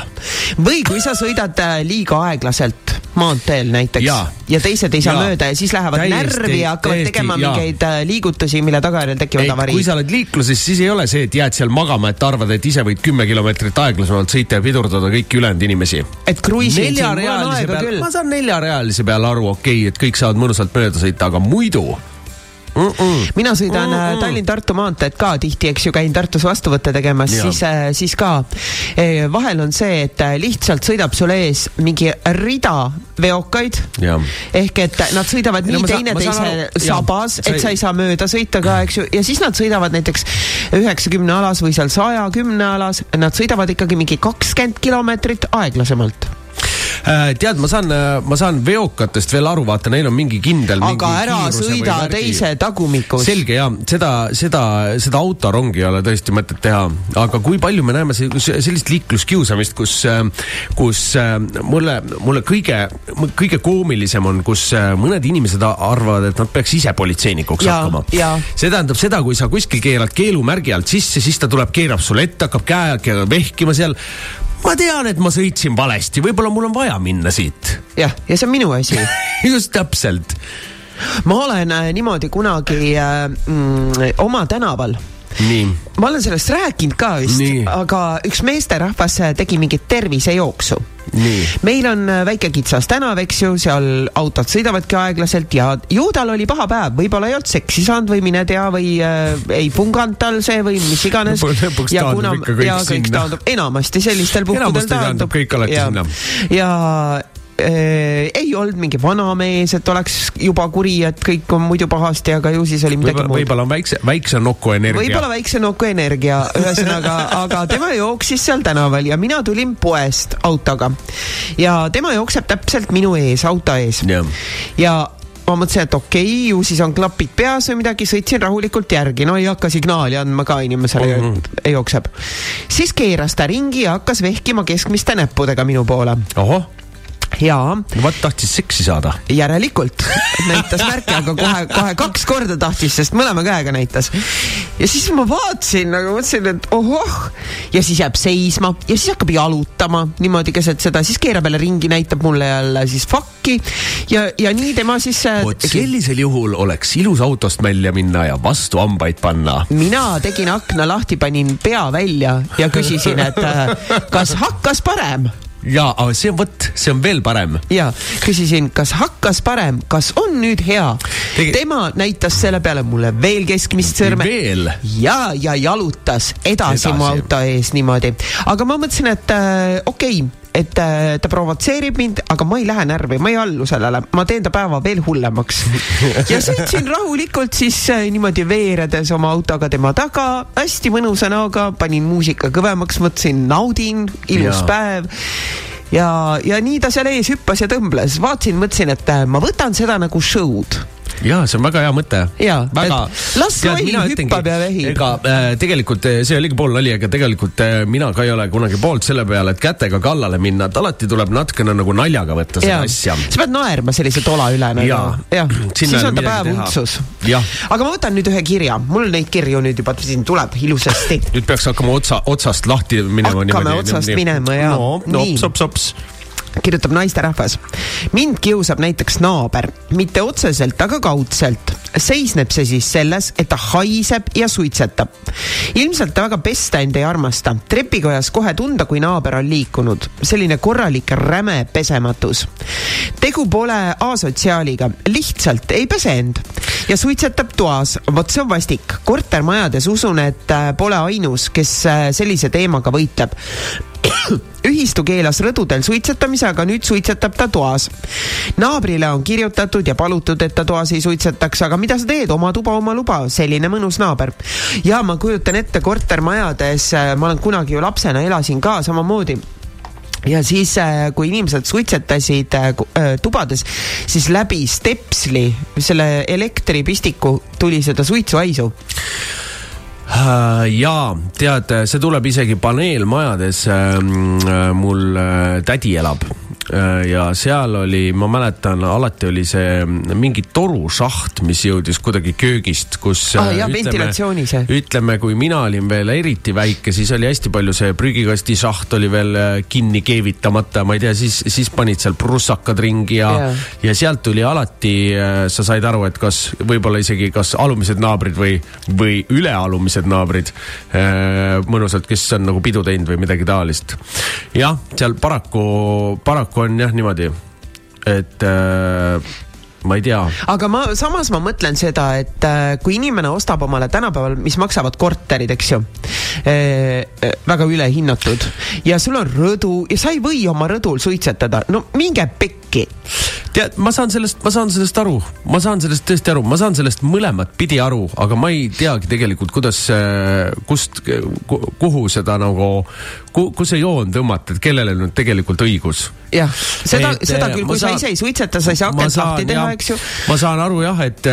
või kui sa sõidad äh, liiga aeglaselt maanteel näiteks ja, ja teised ei saa ja. mööda ja siis lähevad täiesti, närvi ja hakkavad täiesti, tegema ja. mingeid äh, liigutusi, mille tagajärjel tekivad avariid. kui sa oled liikluses, siis ei ole see, et jääd seal magama, et arvad, et ise võid kümme kilomeetrit aeglasemalt sõita ja pidurdada kõiki ülejäänud inimesi. et kruiisid siin, mul on aega küll. ma saan neljarealise peale aru, okei okay,, et kõik saavad mõnusalt mööda sõita, aga muidu mm. -mm. mina sõidan mm -mm. Tallinn-Tartu maanteed ka tihti, eks ju, käin Tartus vastuvõtte tegemas, siis, äh, siis ka e, vahel on see, et äh, lihtsalt sõidab sul ees mingi rida veokaid. ehk et nad sõidavad nii no, teineteise sabas, et sa ei saa mööda sõita ka, eks ju, ja siis nad sõidavad näiteks üheksakümne alas või seal saja kümne alas, nad sõidavad ikkagi mingi kakskümmend kilomeetrit aeglasemalt Äh, tead, ma saan, äh, ma saan veokatest veel aru, vaata, neil on mingi kindel. aga ära sõida teise tagumikus. selge ja seda, seda, seda autorongi ei ole tõesti mõtet teha, aga kui palju me näeme sellist liikluskiusamist, kus, äh, kus mulle, mulle kõige, kõige koomilisem on, kus mõned inimesed arvavad, et nad peaks ise politseinikuks ja, hakkama. see tähendab seda, kui sa kuskil keerad keelumärgi alt sisse, siis ta tuleb, keerab sulle ette, hakkab käe vehkima seal ma tean, et ma sõitsin valesti, võib-olla mul on vaja minna siit. jah, ja see on minu asi just täpselt. ma olen äh, niimoodi kunagi äh, mm, oma tänaval nii. ma olen sellest rääkinud ka vist, aga üks meesterahvas äh, tegi mingit tervisejooksu meil on äh, väike kitsas tänav, eks ju, seal autod sõidavadki aeglaselt ja ju tal oli paha päev, võib-olla ei olnud seksi saanud või mine tea või äh, ei punganud tal see või mis iganes. lõpuks taandub ikka kõik sinna. taandub enamasti sellistel puhkudel taandub kõik alati ja, sinna. ja ei olnud mingi vanamees, et oleks juba kuri, et kõik on muidu pahasti, aga ju siis oli midagi muud. võib-olla on väikse, väikse nuku energia. võib-olla väikse nuku energia, ühesõnaga aga tema jooksis seal tänaval ja mina tulin poest autoga. ja tema jookseb täpselt minu ees, auto ees. ja ma mõtlesin, et okei okay,, ju siis on klapid peas või midagi, sõitsin rahulikult järgi, no ei hakka signaali andma ka inimesele mm, -hmm. jookseb. siis keeras ta ringi ja hakkas vehkima keskmiste näppudega minu poole. ohoh no vot, tahtis seksi saada. järelikult näitas märke, aga kohe, kohe kaks korda tahtis, sest mõlema käega näitas. ja siis ma vaatasin nagu mõtlesin, et ohoh. ja siis jääb seisma ja siis hakkab jalutama niimoodi keset seda, siis keerab jälle ringi, näitab mulle jälle siis fakki. ja, ja nii tema siis. Äh, vot sellisel juhul oleks ilus autost välja minna ja vastu hambaid panna. mina tegin akna lahti, panin pea välja ja küsisin, et äh, kas hakkas parem ja, aga see on vot, see on veel parem. ja küsisin, kas hakkas parem, kas on nüüd hea Tegi.... tema näitas selle peale mulle veel keskmist sõrme. ja, ja jalutas edasi, edasi mu auto ees niimoodi, aga ma mõtlesin, et äh, okei okay, et äh, ta provotseerib mind, aga ma ei lähe närvi, ma ei allu sellele, ma teen ta päeva veel hullemaks. ja sõitsin rahulikult siis äh, niimoodi veeredes oma autoga tema taga, hästi mõnusa näoga, panin muusika kõvemaks, mõtlesin, naudin, ilus ja. päev ja, ja nii ta seal ees hüppas ja tõmbles, vaatasin, mõtlesin, et äh, ma võtan seda nagu show'd ja see on väga hea mõte. väga. las roll hüppab ja vehib. ega äh, tegelikult äh, see oligi pool nali, aga tegelikult äh, mina ka ei ole kunagi poolt selle peale, et kätega kallale minna, et alati tuleb natukene nagu naljaga võtta seda asja. sa pead naerma sellise tola üle nagu. jah, siis on ta päev untsus. aga ma võtan nüüd ühe kirja, mul neid kirju nüüd juba siin tuleb ilusasti. nüüd peaks hakkama otsa, otsast lahti minema. hakkame niimoodi, otsast nii, minema ja. no, no, sops-sops kirjutab naisterahvas. mind kiusab näiteks naaber, mitte otseselt, aga kaudselt. seisneb see siis selles, et ta haiseb ja suitsetab. ilmselt ta väga pesta end ei armasta. trepikojas kohe tunda, kui naaber on liikunud. selline korralik räme pesematus. tegu pole asotsiaaliga, lihtsalt ei pese end ja suitsetab toas. vot see on vastik. kortermajades usun, et äh, pole ainus, kes äh, sellise teemaga võitleb ühistu keelas rõdudel suitsetamise, aga nüüd suitsetab ta toas. naabrile on kirjutatud ja palutud, et ta toas ei suitsetaks, aga mida sa teed, oma tuba, oma luba, selline mõnus naaber. ja ma kujutan ette kortermajades, äh, ma olen kunagi ju lapsena elasin ka samamoodi ja siis, äh, kui inimesed suitsetasid äh, tubades, siis läbi stepsli, selle elektripistiku tuli seda suitsuhaisu jaa, tead, see tuleb isegi paneelmajades. Ähm, äh, mul äh, tädi elab Äh, ja seal oli, ma mäletan, alati oli see mingi torušaht, mis jõudis kuidagi köögist, kus ah,. Ütleme, ütleme, kui mina olin veel eriti väike, siis oli hästi palju see prügikasti šaht oli veel äh, kinni keevitamata, ma ei tea, siis, siis panid seal prussakad ringi ja yeah., ja sealt tuli alati, sa said aru, et kas võib-olla isegi kas alumised naabrid või, või ülealumised naabrid mõnusalt, kes on nagu pidu teinud või midagi taolist. jah, seal paraku, paraku on jah niimoodi, et äh, ma ei tea. aga ma samas ma mõtlen seda, et äh, kui inimene ostab omale tänapäeval, mis maksavad korterid, eks ju äh,, äh, väga ülehinnatud ja sul on rõdu ja sa ei või oma rõdul suitsetada, no minge pekki. tead, ma saan sellest, ma saan sellest aru, ma saan sellest tõesti aru, ma saan sellest mõlemat pidi aru, aga ma ei teagi tegelikult, kuidas, äh, kust, kuhu seda nagu, kus see joon tõmmata, et kellele nüüd tegelikult õigus. Jah, seda, seda küll, kui sa ise ei suitseta, sa ei saa akent lahti teha, eks ju. ma saan aru jah, et,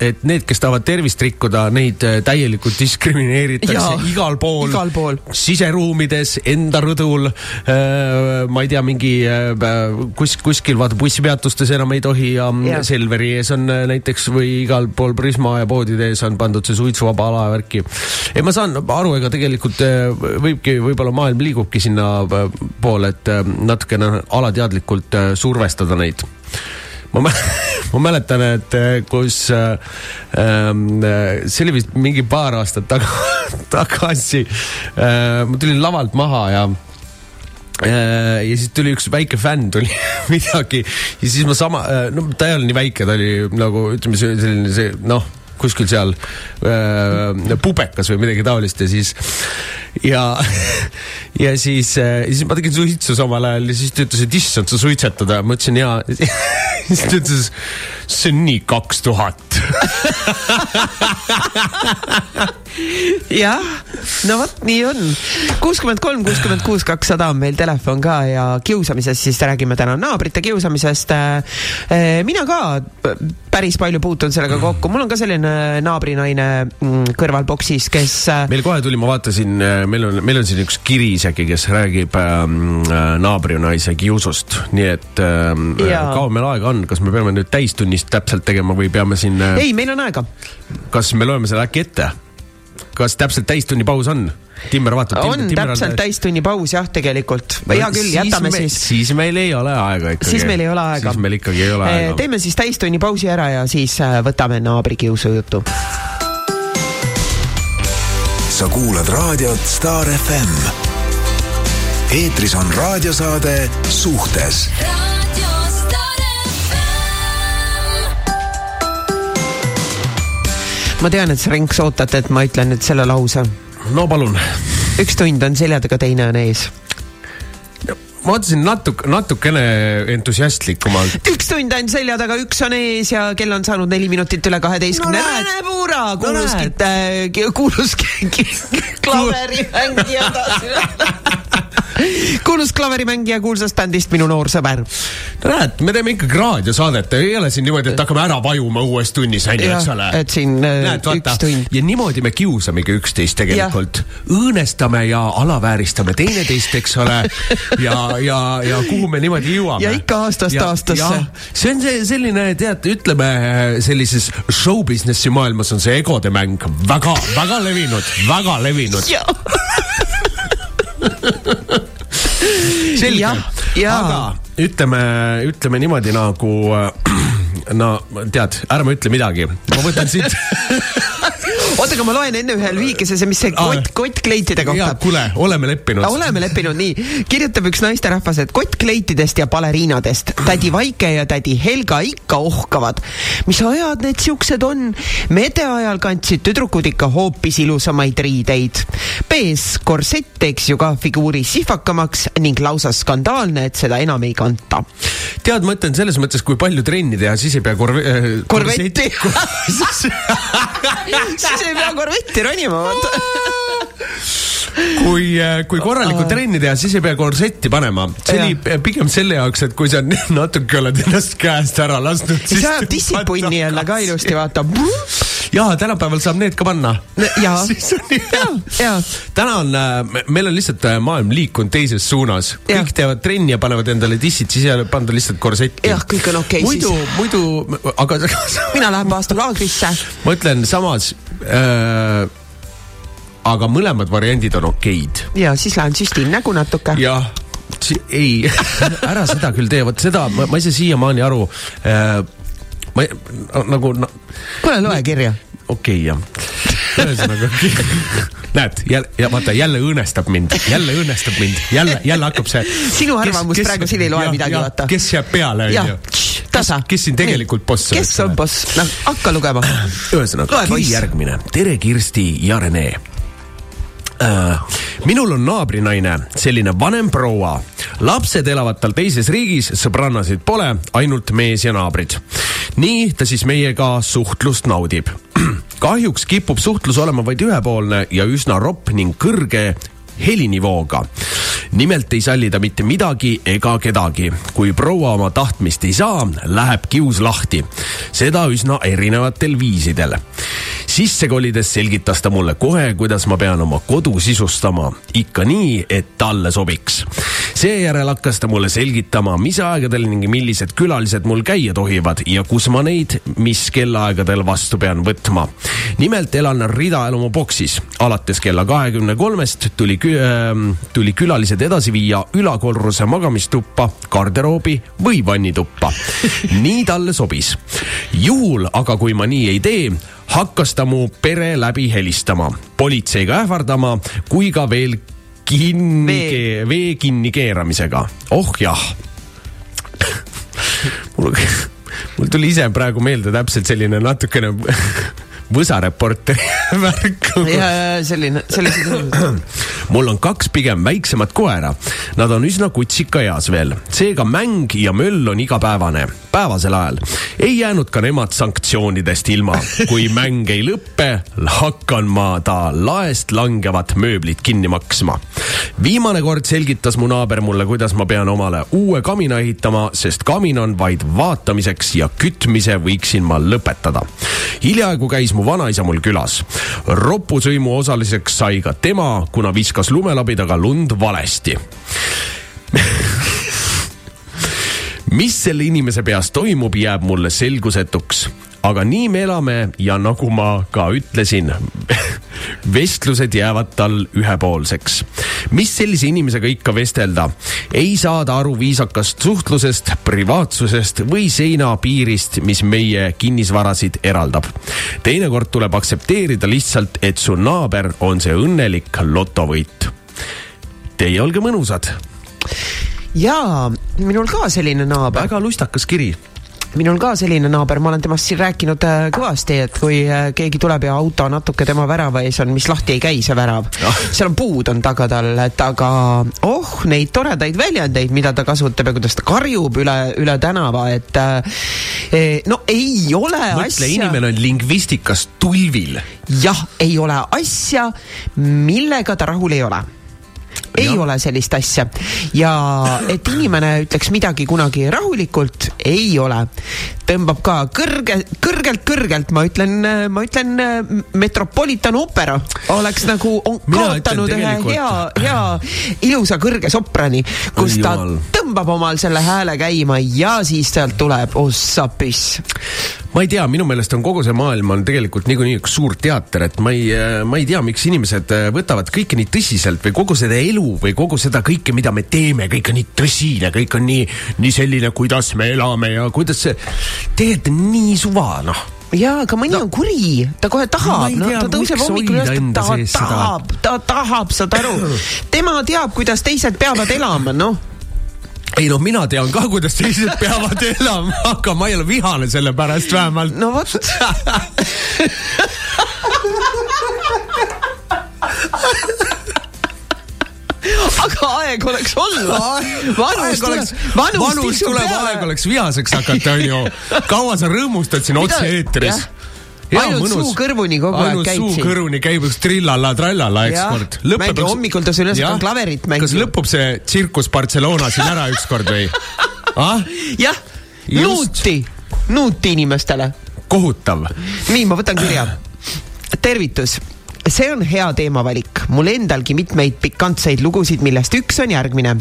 et need, kes tahavad tervist rikkuda, neid äh, täielikult diskrimineeritakse igal pool, igal pool., siseruumides, enda rõdul äh,. ma ei tea, mingi äh, kus, kuskil vaata bussipeatustes enam ei tohi ja, ja. Selveri ees on äh, näiteks või igal pool Prisma ja poodide ees on pandud see suitsuvaba ala värki. ei, ma saan aru, ega tegelikult äh, võibki, võib-olla maailm liigubki sinna poole, et natukene alateadlikult äh, survestada neid ma, ma mäletan, et äh, kus äh, ähm, äh, see oli vist mingi paar aastat taga, tagasi äh,. ma tulin lavalt maha ja ja siis tuli üks väike fänn tuli midagi ja siis ma sama, no ta ei olnud nii väike, ta oli nagu ütleme, selline see noh kuskil seal äh, pubekas või midagi taolist ja siis ja, ja siis äh,, siis ma tegin suitsu samal ajal ja siis ta ütles, et issand, sa suitsetad ma ütlesin jaa. Siis ta ütles, see on nii kaks tuhat. jah, no vot, nii on. kuuskümmend kolm, kuuskümmend kuus, kakssada on meil telefon ka ja kiusamisest siis räägime täna naabrite kiusamisest. Äh, mina ka päris palju puutun sellega kokku, mul on ka selline naabrinaine mm, kõrval boksis, kes. Äh, meil kohe tuli, ma vaatasin, äh, meil on, meil on siin üks kiri isegi, kes räägib ähm, naabrinaise kiusust, nii et ähm, kaua meil aega on, kas me peame nüüd täistunnist täpselt tegema või peame siin? ei, meil on aega. kas me loeme selle äkki ette? Kas täpselt täistunni paus on? Timmer vaatab. on Timmer täpselt täistunni paus jah, tegelikult. hea küll, jätame me, siis. siis meil ei ole aega ikkagi. siis meil ei ole aega. siis meil ikkagi ei ole eh, aega. teeme siis täistunni pausi ära ja siis äh, võtame naabri kiusujutu. sa kuulad raadiot Star FM. eetris on raadiosaade Suhtes ma tean, et sa Renks ootad, et ma ütlen nüüd selle lause. no palun. üks tund on selja taga, teine on ees ma mõtlesin natuke, natukene entusiastlikumalt. üks tund on selja taga, üks on ees ja kell on saanud neli minutit üle kaheteistkümne no,. Lääne Puura kuulus no,, kuulus klaverimängija taas kuulus klaverimängija kuulsast bändist Minu noor sõber. näed, me teeme ikkagi raadiosaadet, ei ole siin niimoodi, et hakkame ära vajuma uues tunnis, on ju, eks ole. et siin äh, näed, vaata, ja niimoodi me kiusamegi üksteist tegelikult. õõnestame ja alavääristame teineteist, eks ole. ja, ja, ja kuhu me niimoodi jõuame. ja ikka aastast ja, aastasse. see on see selline, tead, ütleme sellises show business'i maailmas on see egode mäng väga, väga levinud, väga levinud selge, aga ütleme, ütleme niimoodi nagu äh, no tead, ärme ütle midagi, ma võtan siit oota, aga ma loen enne ühe lühikese, see, mis see kott, kottkleitide kohta. kuule, oleme leppinud. oleme leppinud, nii. kirjutab üks naisterahvas, et kottkleitidest ja baleriinadest. tädi Vaike ja tädi Helga ikka ohkavad. mis ajad need siuksed on? mede ajal kandsid tüdrukud ikka hoopis ilusamaid riideid. B-s korsett teeks ju ka figuuri sihvakamaks ning lausa skandaalne, et seda enam ei kanta. tead, ma ütlen selles mõttes, kui palju trenni teha, siis ei pea korve- äh,. korvetti siis ei pea korvetti ronima, vaata kui, äh, kui korralikku trenni teha, siis ei pea korsetti panema. see oli pigem selle jaoks, et kui sa natuke oled ennast käest ära lasknud. siis ajab dissipunni jälle ka ilusti, vaata. Jaa, tänapäeval saab need ka panna. jaa, jaa. täna on, äh, meil on lihtsalt äh, maailm liikunud teises suunas. kõik teevad trenni ja panevad endale dissid, siis ei ole pandud lihtsalt korsetti. jah, kõik on okei okay, muidu, siis. muidu, aga mina lähen vastu laagrisse. ma ütlen samas äh, aga mõlemad variandid on okeid. ja siis lähen süstin nägu natuke. jah, ei ära seda küll tee, vot seda ma, ma ei saa siiamaani aru äh,. Ma nagu no,. kuule, loe kirja. okei okay, jah, ühesõnaga näed, jälle, ja vaata jälle õõnestab mind, jälle õõnestab mind, jälle, jälle hakkab see. sinu arvamus kes, praegu siin ei loe ja, midagi, vaata. kes jääb peale, onju. tasa. kes siin tegelikult boss on? kes on boss, noh hakka lugema. ühesõnaga, kiri järgmine. tere, Kirsti ja Rene. Minul on naabrinaine, selline vanem proua. lapsed elavad tal teises riigis, sõbrannasid pole, ainult mees ja naabrid. nii ta siis meiega suhtlust naudib. kahjuks kipub suhtlus olema vaid ühepoolne ja üsna ropp ning kõrge helinivooga. nimelt ei salli ta mitte midagi ega kedagi. kui proua oma tahtmist ei saa, läheb kius lahti. seda üsna erinevatel viisidel. sisse kolides selgitas ta mulle kohe, kuidas ma pean oma kodu sisustama. ikka nii, et talle sobiks. Seejärel hakkas ta mulle selgitama, mis aegadel ning millised külalised mul käia tohivad ja kus ma neid, mis kellaaegadel vastu pean võtma. nimelt elan ridaelamu boksis. alates kella kahekümne kolmest tuli Ähm, tuli külalised edasi viia ülakorruse magamistuppa, garderoobi või vannituppa. nii talle sobis. juhul aga, kui ma nii ei tee, hakkas ta mu pere läbi helistama, politseiga ähvardama, kui ka veel kinni vee, vee kinni keeramisega. oh jah mul, mul tuli ise praegu meelde täpselt selline natukene võsareporteri värk. selline, sellised. mul on kaks pigem väiksemat koera. Nad on üsna kutsikaeas veel, seega mäng ja möll on igapäevane, päevasel ajal. ei jäänud ka nemad sanktsioonidest ilma. kui mäng ei lõppe, hakkan ma ta laest langevat mööblit kinni maksma. viimane kord selgitas mu naaber mulle, kuidas ma pean omale uue kamina ehitama, sest kamin on vaid vaatamiseks ja kütmise võiksin ma lõpetada. hiljaaegu käis mu mu vanaisa mul külas. ropusõimu osaliseks sai ka tema, kuna viskas lumelabidaga lund valesti mis selle inimese peas toimub, jääb mulle selgusetuks aga nii me elame ja nagu ma ka ütlesin vestlused jäävad tal ühepoolseks. mis sellise inimesega ikka vestelda, ei saada aru viisakast suhtlusest, privaatsusest või seinapiirist, mis meie kinnisvarasid eraldab. teinekord tuleb aktsepteerida lihtsalt, et su naaber on see õnnelik lotovõit. Teie olge mõnusad jaa, minul ka selline naaber. väga lustakas kiri minul ka selline naaber, ma olen temast siin rääkinud äh, kõvasti, et kui äh, keegi tuleb ja auto natuke tema värava ees on, mis lahti ei käi, see värav no., seal on puud on taga tal, et aga oh, neid toredaid väljendeid, mida ta kasutab ja kuidas ta karjub üle, üle tänava, et äh, no ei ole Mõtle, asja. inimene on lingvistikas tulvil. jah, ei ole asja, millega ta rahul ei ole ei ole sellist asja ja et inimene ütleks midagi kunagi rahulikult, ei ole. tõmbab ka kõrge, kõrgelt, kõrgelt, ma ütlen, ma ütlen Metropolitan Opera oleks nagu kaotanud ühe hea, hea ilusa kõrge soprani, kus Oi, ta jumal. tõmbab omal selle hääle käima ja siis sealt tuleb ossa püss ma ei tea, minu meelest on kogu see maailm on tegelikult niikuinii üks suur teater, et ma ei, ma ei tea, miks inimesed võtavad kõike nii tõsiselt või kogu seda elu või kogu seda kõike, mida me teeme, kõik on nii tõsine, kõik on nii, nii selline, kuidas me elame ja kuidas see, tegelikult nii suva, noh. Jaa, aga mõni no, on kuri, ta kohe tahab, no ta tõuseb hommikul üles, ta tahab, ta tahab, saad aru. tema teab, kuidas teised peavad elama, noh ei noh, mina tean ka, kuidas teised peavad elama, aga ma ei ole vihane selle pärast vähemalt. no vot aga aeg oleks olla. vanus tuleb, vanus tuleb, aeg oleks vihaseks hakata, onju. kaua sa rõõmustad siin otse-eetris? Ainult mõnus. suu kõrvuni kogu aeg käid siin. suu kõrvuni käib üks trillalla-trallalla ükskord. mängi hommikul tõusen üles, hakkan klaverit mängima. kas lõpeb see tsirkus Barcelona siin ära ükskord või ah?? jah, nuuti, nuuti inimestele. kohutav. nii, ma võtan kirja. tervitus see on hea teemavalik, mul endalgi mitmeid pikantseid lugusid, millest üks on järgmine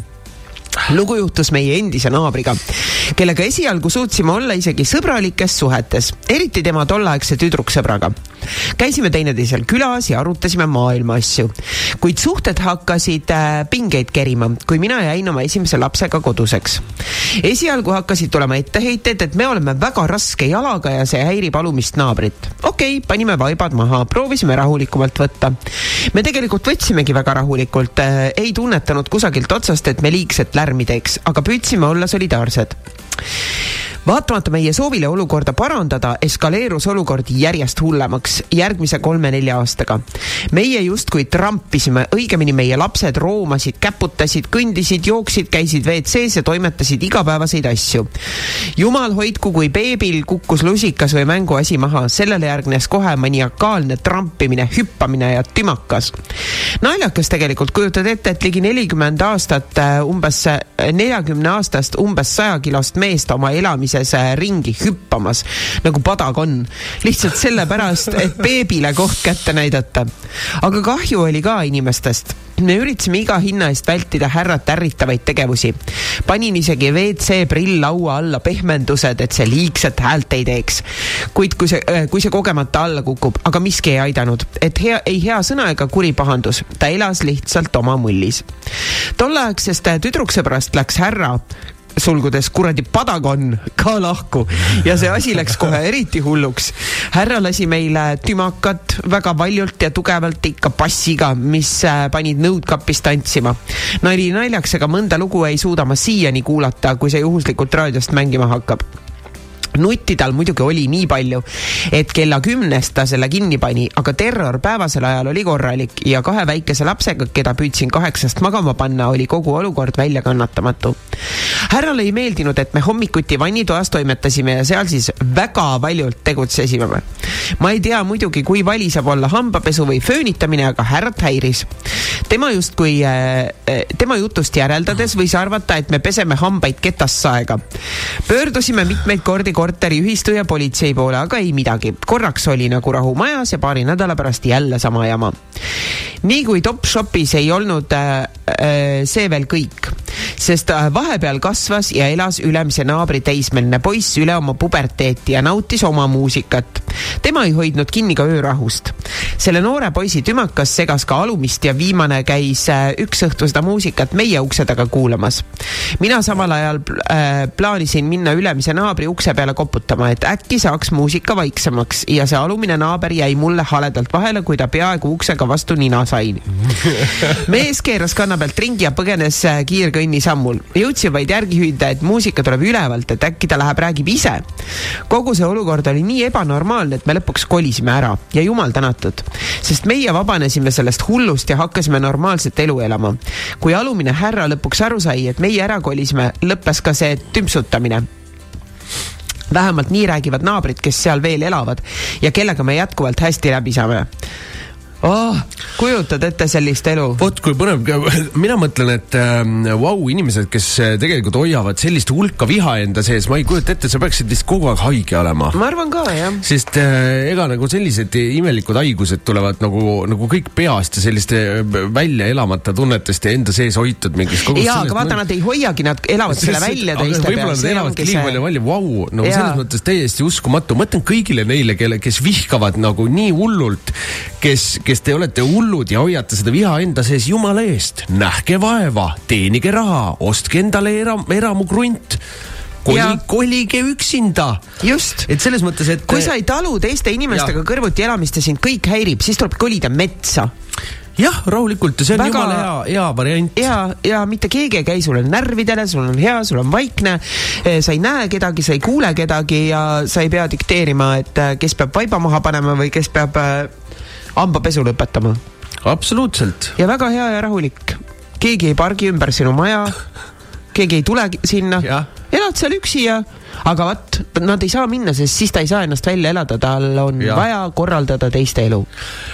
lugu juhtus meie endise naabriga, kellega esialgu suutsime olla isegi sõbralikes suhetes, eriti tema tolleaegse tüdruksõbraga. käisime teineteisel külas ja arutasime maailma asju, kuid suhted hakkasid äh, pingeid kerima, kui mina jäin oma esimese lapsega koduseks. esialgu hakkasid tulema etteheited, et me oleme väga raske jalaga ja see häirib alumist naabrit. okei okay,, panime vaibad maha, proovisime rahulikumalt võtta. me tegelikult võtsimegi väga rahulikult äh,, ei tunnetanud kusagilt otsast, et me liigset lärmi teeks, aga püüdsime olla solidaarsed vaatamata meie soovile olukorda parandada, eskaleerus olukord järjest hullemaks järgmise kolme-nelja aastaga. meie justkui trampisime, õigemini meie lapsed roomasid, käputasid, kõndisid, jooksid, käisid WC-s ja toimetasid igapäevaseid asju. jumal hoidku, kui beebil kukkus lusikas või mänguasi maha, sellele järgnes kohe maniakaalne trampimine, hüppamine ja tümakas. naljakas tegelikult, kujutad ette, et ligi nelikümmend aastat äh, umbes, äh, neljakümne aastast umbes saja kilost meest oma elamise äh, ringi hüppamas nagu padakonn. lihtsalt sellepärast, et beebile koht kätte näidata. aga kahju oli ka inimestest me üritasime iga hinna eest vältida härrat ärritavaid tegevusi. panin isegi WC prill laua alla pehmendused, et see liigset häält ei teeks. kuid kui see, äh, kui see kogemata alla kukub, aga miski ei aidanud, et hea, ei hea sõna ega kuri pahandus, ta elas lihtsalt oma mullis. tolleaegsest tüdruksõbrast läks härra sulgudes kuradi padagon ka lahku ja see asi läks kohe eriti hulluks. härra lasi meile tümakat väga valjult ja tugevalt ikka bassiga, mis äh, panid nõudkapis tantsima. nali naljaks, aga mõnda lugu ei suuda ma siiani kuulata, kui see juhuslikult raadiost mängima hakkab nutti tal muidugi oli nii palju, et kella kümnest ta selle kinni pani, aga terror päevasel ajal oli korralik ja kahe väikese lapsega, keda püüdsin kaheksast magama panna, oli kogu olukord väljakannatamatu. härrale ei meeldinud, et me hommikuti vannitoas toimetasime ja seal siis väga valjult tegutsesime. ma ei tea muidugi, kui vali saab olla hambapesu või föönitamine, aga härrat häiris. tema justkui äh,, tema jutust järeldades võis arvata, et me peseme hambaid ketast saega. pöördusime mitmeid kordi korteriühistu ja politsei poole, aga ei midagi. korraks oli nagu rahu majas ja paari nädala pärast jälle sama jama. nii kui Topshopis ei olnud äh, äh, see veel kõik, sest äh, vahepeal kasvas ja elas ülemise naabri teismeline poiss üle oma puberteeti ja nautis oma muusikat. tema ei hoidnud kinni ka öörahust. Selle noore poisi tümakas segas ka alumist ja viimane käis äh, üks õhtu seda muusikat meie ukse taga kuulamas. mina samal ajal äh, plaanisin minna ülemise naabri ukse peale koputama, et äkki saaks muusika vaiksemaks ja see alumine naaber jäi mulle haledalt vahele, kui ta peaaegu uksega vastu nina sai. mees keeras kanna pealt ringi ja põgenes äh, kiirkõnnisammul. jõudsin vaid järgi hüüda, et muusika tuleb ülevalt, et äkki ta läheb, räägib ise. kogu see olukord oli nii ebanormaalne, et me lõpuks kolisime ära ja jumal tänatud, sest meie vabanesime sellest hullust ja hakkasime normaalset elu elama. kui alumine härra lõpuks aru sai, et meie ära kolisime, lõppes ka see tümpsutamine vähemalt nii räägivad naabrid, kes seal veel elavad ja kellega me jätkuvalt hästi läbi saame oh,. kujutad ette sellist elu? vot kui põnev, mina mõtlen, et äh, vau wow,, inimesed, kes äh, tegelikult hoiavad sellist hulka viha enda sees, ma ei kujuta ette, sa peaksid vist kogu aeg haige olema. ma arvan ka, jah. sest äh, ega nagu sellised imelikud haigused tulevad nagu, nagu kõik peast ja selliste äh, välja elamata tunnetest ja enda sees hoitud mingist kogust. jaa, aga vaata, nad ei hoiagi, nad elavad selle välja teiste peal. võib-olla nad elavadki liiga palju välja, vau, no ja. selles mõttes täiesti uskumatu, mõtlen kõigile neile, kelle, kes vihkavad nagu nii hullult, kes kes te olete hullud ja hoiate seda viha enda sees jumala eest, nähke vaeva, teenige raha, ostke endale eram, eramukrunt koli, kolige üksinda. just. et selles mõttes, et. kui sa ei talu teiste inimestega ja. kõrvuti elamist ja sind kõik häirib, siis tuleb kolida metsa jah, rahulikult ja see on Väga... jumala hea, hea variant. ja, ja mitte keegi ei käi sulle närvidele, sul on hea, sul on vaikne. Eh, sa ei näe kedagi, sa ei kuule kedagi ja sa ei pea dikteerima, et eh, kes peab vaiba maha panema või kes peab eh, hambapesu lõpetama. absoluutselt. ja väga hea ja rahulik. keegi ei pargi ümber sinu maja, keegi ei tule sinna, elad seal üksi ja aga vot, nad ei saa minna, sest siis ta ei saa ennast välja elada, tal on ja. vaja korraldada teiste elu.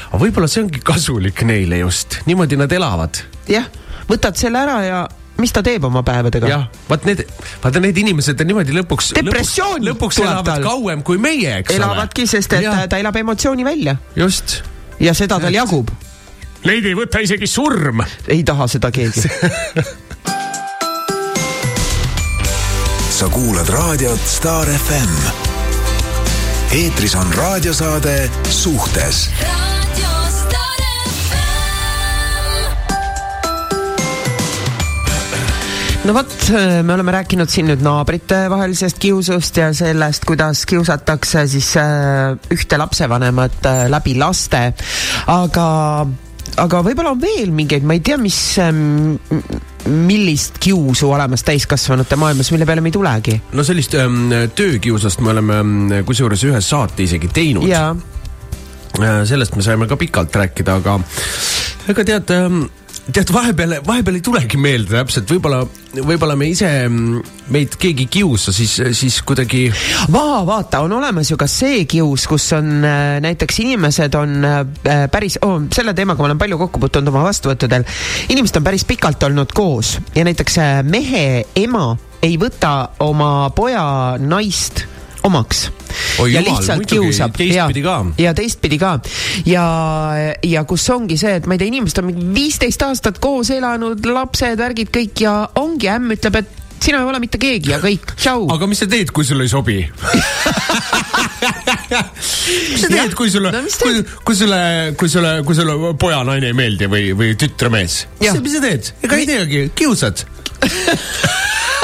aga võib-olla see ongi kasulik neile just, niimoodi nad elavad. jah, võtad selle ära ja mis ta teeb oma päevadega? jah, vaat need, vaata need inimesed on niimoodi lõpuks. depressioon lõpuks, elavad tal. kauem kui meie, eks Elavadki, ole. elavadki, sest et ja. ta elab emotsiooni välja. just ja seda tal jagub. Neid ei võta isegi surm. ei taha seda keegi sa kuulad raadiot Star FM. eetris on raadiosaade Suhtes no vot, me oleme rääkinud siin nüüd naabrite vahelisest kiusust ja sellest, kuidas kiusatakse siis äh, ühte lapsevanemat äh, läbi laste, aga aga võib-olla on veel mingeid, ma ei tea, mis, ähm, millist kiusu olemas täiskasvanute maailmas, mille peale me ei tulegi. no sellist ähm, töökiusast me oleme ähm, kusjuures ühe saate isegi teinud. Äh, sellest me saime ka pikalt rääkida, aga ega tead ähm, tead, vahepeal, vahepeal ei tulegi meelde täpselt, võib-olla, võib-olla me ise, meid keegi ei kiusa, siis, siis kuidagi. Va, vaata, on olemas ju ka see kius, kus on äh, näiteks inimesed on äh, päris oh,, selle teemaga ma olen palju kokku puutunud oma vastuvõttudel. inimesed on päris pikalt olnud koos ja näiteks äh, mehe ema ei võta oma poja naist omaks. Oi, ja jumal, lihtsalt kiusab. teistpidi ka. ja teistpidi ka. ja, ja kus ongi see, et ma ei tea, inimesed on mingi viisteist aastat koos elanud, lapsed, värgid kõik ja ongi ämm ütleb, et sina ei ole mitte keegi ja kõik, tšau. aga mis sa teed, kui sulle ei sobi mis sa teed, kui sulle no,, kui, kui sulle, kui sulle, kui sulle poja-naine ei meeldi või, või tütre-mees? mis sa teed? ega ei teagi, kiusad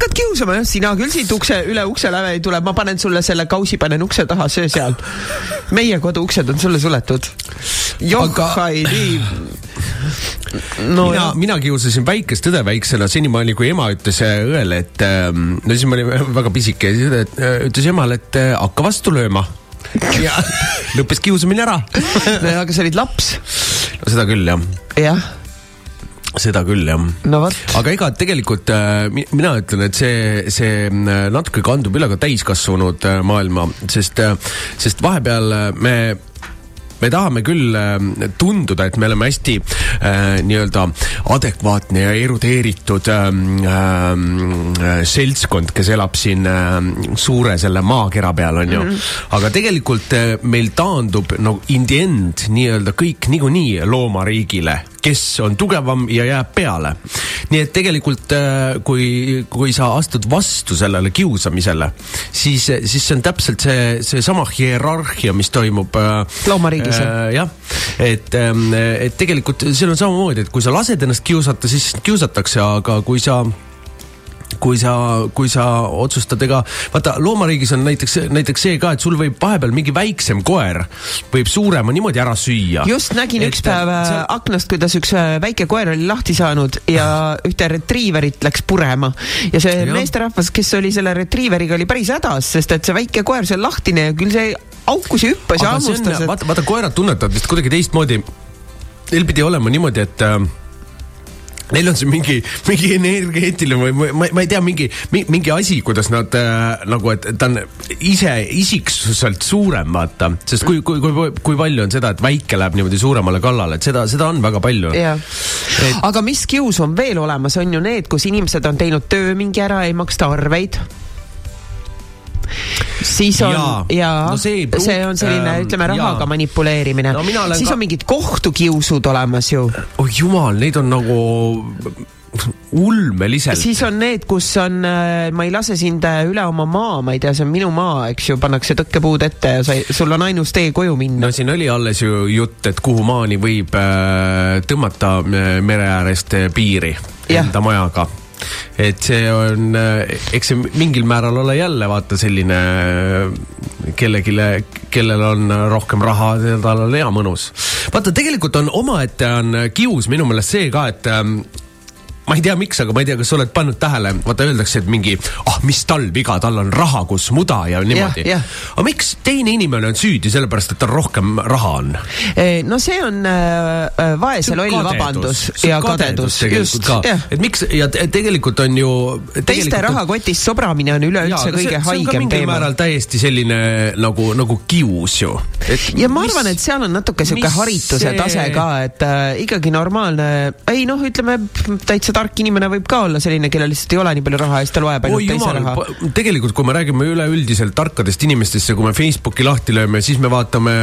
hakkad kiusama jah, sina küll siit ukse, üle ukse läve ei tule, ma panen sulle selle kausi, panen ukse taha, söö seal. meie kodu uksed on sulle suletud. johhai Aga... nii no mina, mina kiusasin väikest õde väiksena senimaani, kui ema ütles äh, õele, et ähm, no siis ma olin väga pisike äh, ütles emale, et äh, hakka vastu lööma ja lõppes kiusamine ära no aga sa olid laps. no seda küll jah. jah seda küll jah no,. aga ega tegelikult äh, mina ütlen, et see, see natuke kandub üle ka täiskasvanud äh, maailma, sest äh,, sest vahepeal me me tahame küll ähm, tunduda, et me oleme hästi äh, nii-öelda adekvaatne ja erudeeritud ähm, äh, seltskond, kes elab siin äh, suure selle maakera peal, on ju mm. -hmm. aga tegelikult äh, meil taandub no in the end nii-öelda kõik niikuinii loomariigile kes on tugevam ja jääb peale. nii et tegelikult, äh, kui, kui sa astud vastu sellele kiusamisele, siis, siis see on täpselt see, seesama hierarhia, mis toimub. Äh, loomariigis äh,. jah, et, ähm, et tegelikult seal on samamoodi, et kui sa lased ennast kiusata, siis kiusatakse, aga kui sa kui sa, kui sa otsustad, ega vaata loomariigis on näiteks, näiteks see ka, et sul võib vahepeal mingi väiksem koer võib suurema niimoodi ära süüa. just nägin et, üks päev äh, see... aknast, kuidas üks äh, väike koer oli lahti saanud ja ühte retriiverit läks purema ja see ja. meesterahvas, kes oli selle retriiveriga, oli päris hädas, sest et see väike koer, see on lahtine ja küll see haukus ja hüppas ja hammustas. Vaata, vaata koerad tunnetavad vist kuidagi teistmoodi. Neil pidi olema niimoodi, et äh, Neil on see mingi, mingi energeetiline või ma, ma, ma ei tea, mingi, mingi asi, kuidas nad äh, nagu, et ta on ise isiksuselt suurem, vaata. sest kui, kui, kui, kui palju on seda, et väike läheb niimoodi suuremale kallale, et seda, seda on väga palju. Et... aga mis kius on veel olemas, on ju need, kus inimesed on teinud töö mingi ära, ei maksta arveid siis on ja, ja no see, pruut, see on selline ähm,, ütleme rahaga ja. manipuleerimine no,. siis ka... on mingid kohtukiusud olemas ju. oh jumal, neid on nagu ulmeliselt. siis on need, kus on, äh, ma ei lase sind äh, üle oma maa, ma ei tea, see on minu maa, eks ju, pannakse tõkkepuud ette ja sa, sul on ainus tee koju minna. no siin oli alles ju jutt, et kuhu maani võib äh, tõmmata mere äärest piiri ja. enda majaga et see on, eh, eks see mingil määral ole jälle vaata selline eh, kellelegi, kellel on rohkem raha, tal on hea mõnus. vaata, tegelikult on omaette on kius minu meelest see ka, et ma ei tea, miks, aga ma ei tea, kas sa oled pannud tähele, vaata öeldakse, et mingi, ah, mis tal viga, tal on raha, kus muda ja niimoodi. aga miks teine inimene on süüdi sellepärast, et tal rohkem raha on? no see on äh, äh vaese loll vabandus ja kadedus, just. et miks ja tegelikult on ju. teiste rahakotist sobramine on üleüldse kõige haigem teema. täiesti selline nagu, nagu kius ju. ja ma mis, arvan, et seal on natuke sihuke harituse see... tase ka, et äh, ikkagi normaalne, ei noh, ütleme täitsa tark inimene võib ka olla selline, kellel lihtsalt ei ole nii palju raha ja siis ta loeb ainult teise raha. tegelikult, kui me räägime üleüldiselt tarkadest inimestest ja kui me Facebooki lahti lööme, siis me vaatame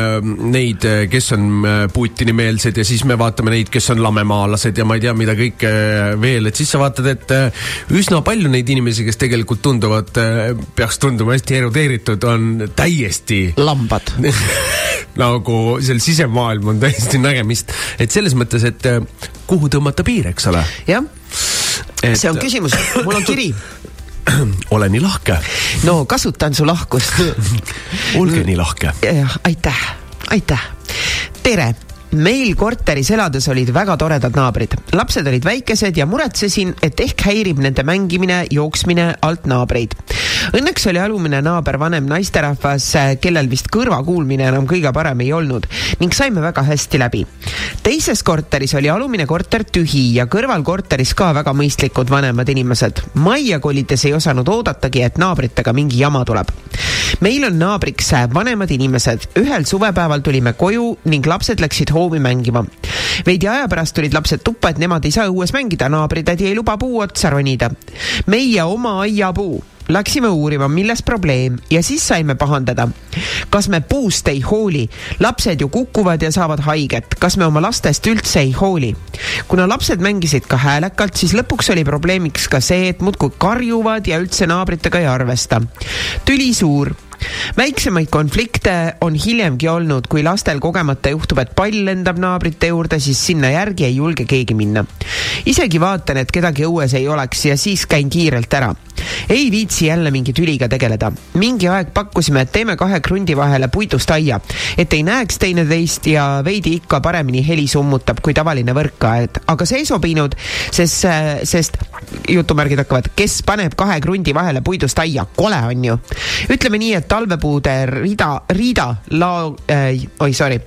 neid, kes on äh, Putini-meelsed ja siis me vaatame neid, kes on lamemaalased ja ma ei tea, mida kõike veel, et siis sa vaatad, et äh, üsna palju neid inimesi, kes tegelikult tunduvad, äh, peaks tunduma hästi erudeeritud, on täiesti lambad nagu seal sisemaailm on täiesti nägemist, et selles mõttes, et kuhu tõmmata piir, eks ole. jah et.... see on küsimus, mul on kiri ole nii lahke. no kasutan su lahkust olge nii lahke. aitäh, aitäh. tere meil korteris elades olid väga toredad naabrid. lapsed olid väikesed ja muretsesin, et ehk häirib nende mängimine, jooksmine alt naabreid. Õnneks oli alumine naaber vanem naisterahvas, kellel vist kõrvakuulmine enam kõige parem ei olnud ning saime väga hästi läbi. teises korteris oli alumine korter tühi ja kõrvalkorteris ka väga mõistlikud vanemad inimesed. majja kolides ei osanud oodatagi, et naabritega mingi jama tuleb. meil on naabriks vanemad inimesed. ühel suvepäeval tulime koju ning lapsed läksid hoovi mängima. veidi aja pärast tulid lapsed tuppa, et nemad ei saa õues mängida, naabritädi ei luba puu otsa ronida. meie oma aiapuu Läksime uurima, milles probleem ja siis saime pahandada. kas me puust ei hooli? lapsed ju kukuvad ja saavad haiget. kas me oma lastest üldse ei hooli? kuna lapsed mängisid ka häälekalt, siis lõpuks oli probleemiks ka see, et muudkui karjuvad ja üldse naabritega ei arvesta. tüli suur väiksemaid konflikte on hiljemgi olnud, kui lastel kogemata juhtub, et pall lendab naabrite juurde, siis sinna järgi ei julge keegi minna. isegi vaatan, et kedagi õues ei oleks ja siis käin kiirelt ära. ei viitsi jälle mingi tüliga tegeleda. mingi aeg pakkusime, et teeme kahe krundi vahele puidust aia, et ei näeks teineteist ja veidi ikka paremini heli summutab kui tavaline võrkaed, aga see ei sobinud, sest, sest jutumärgid hakkavad, kes paneb kahe krundi vahele puidust aia, kole on ju. ütleme nii, et talvepuude rida, riida lao- äh,, oi sorry,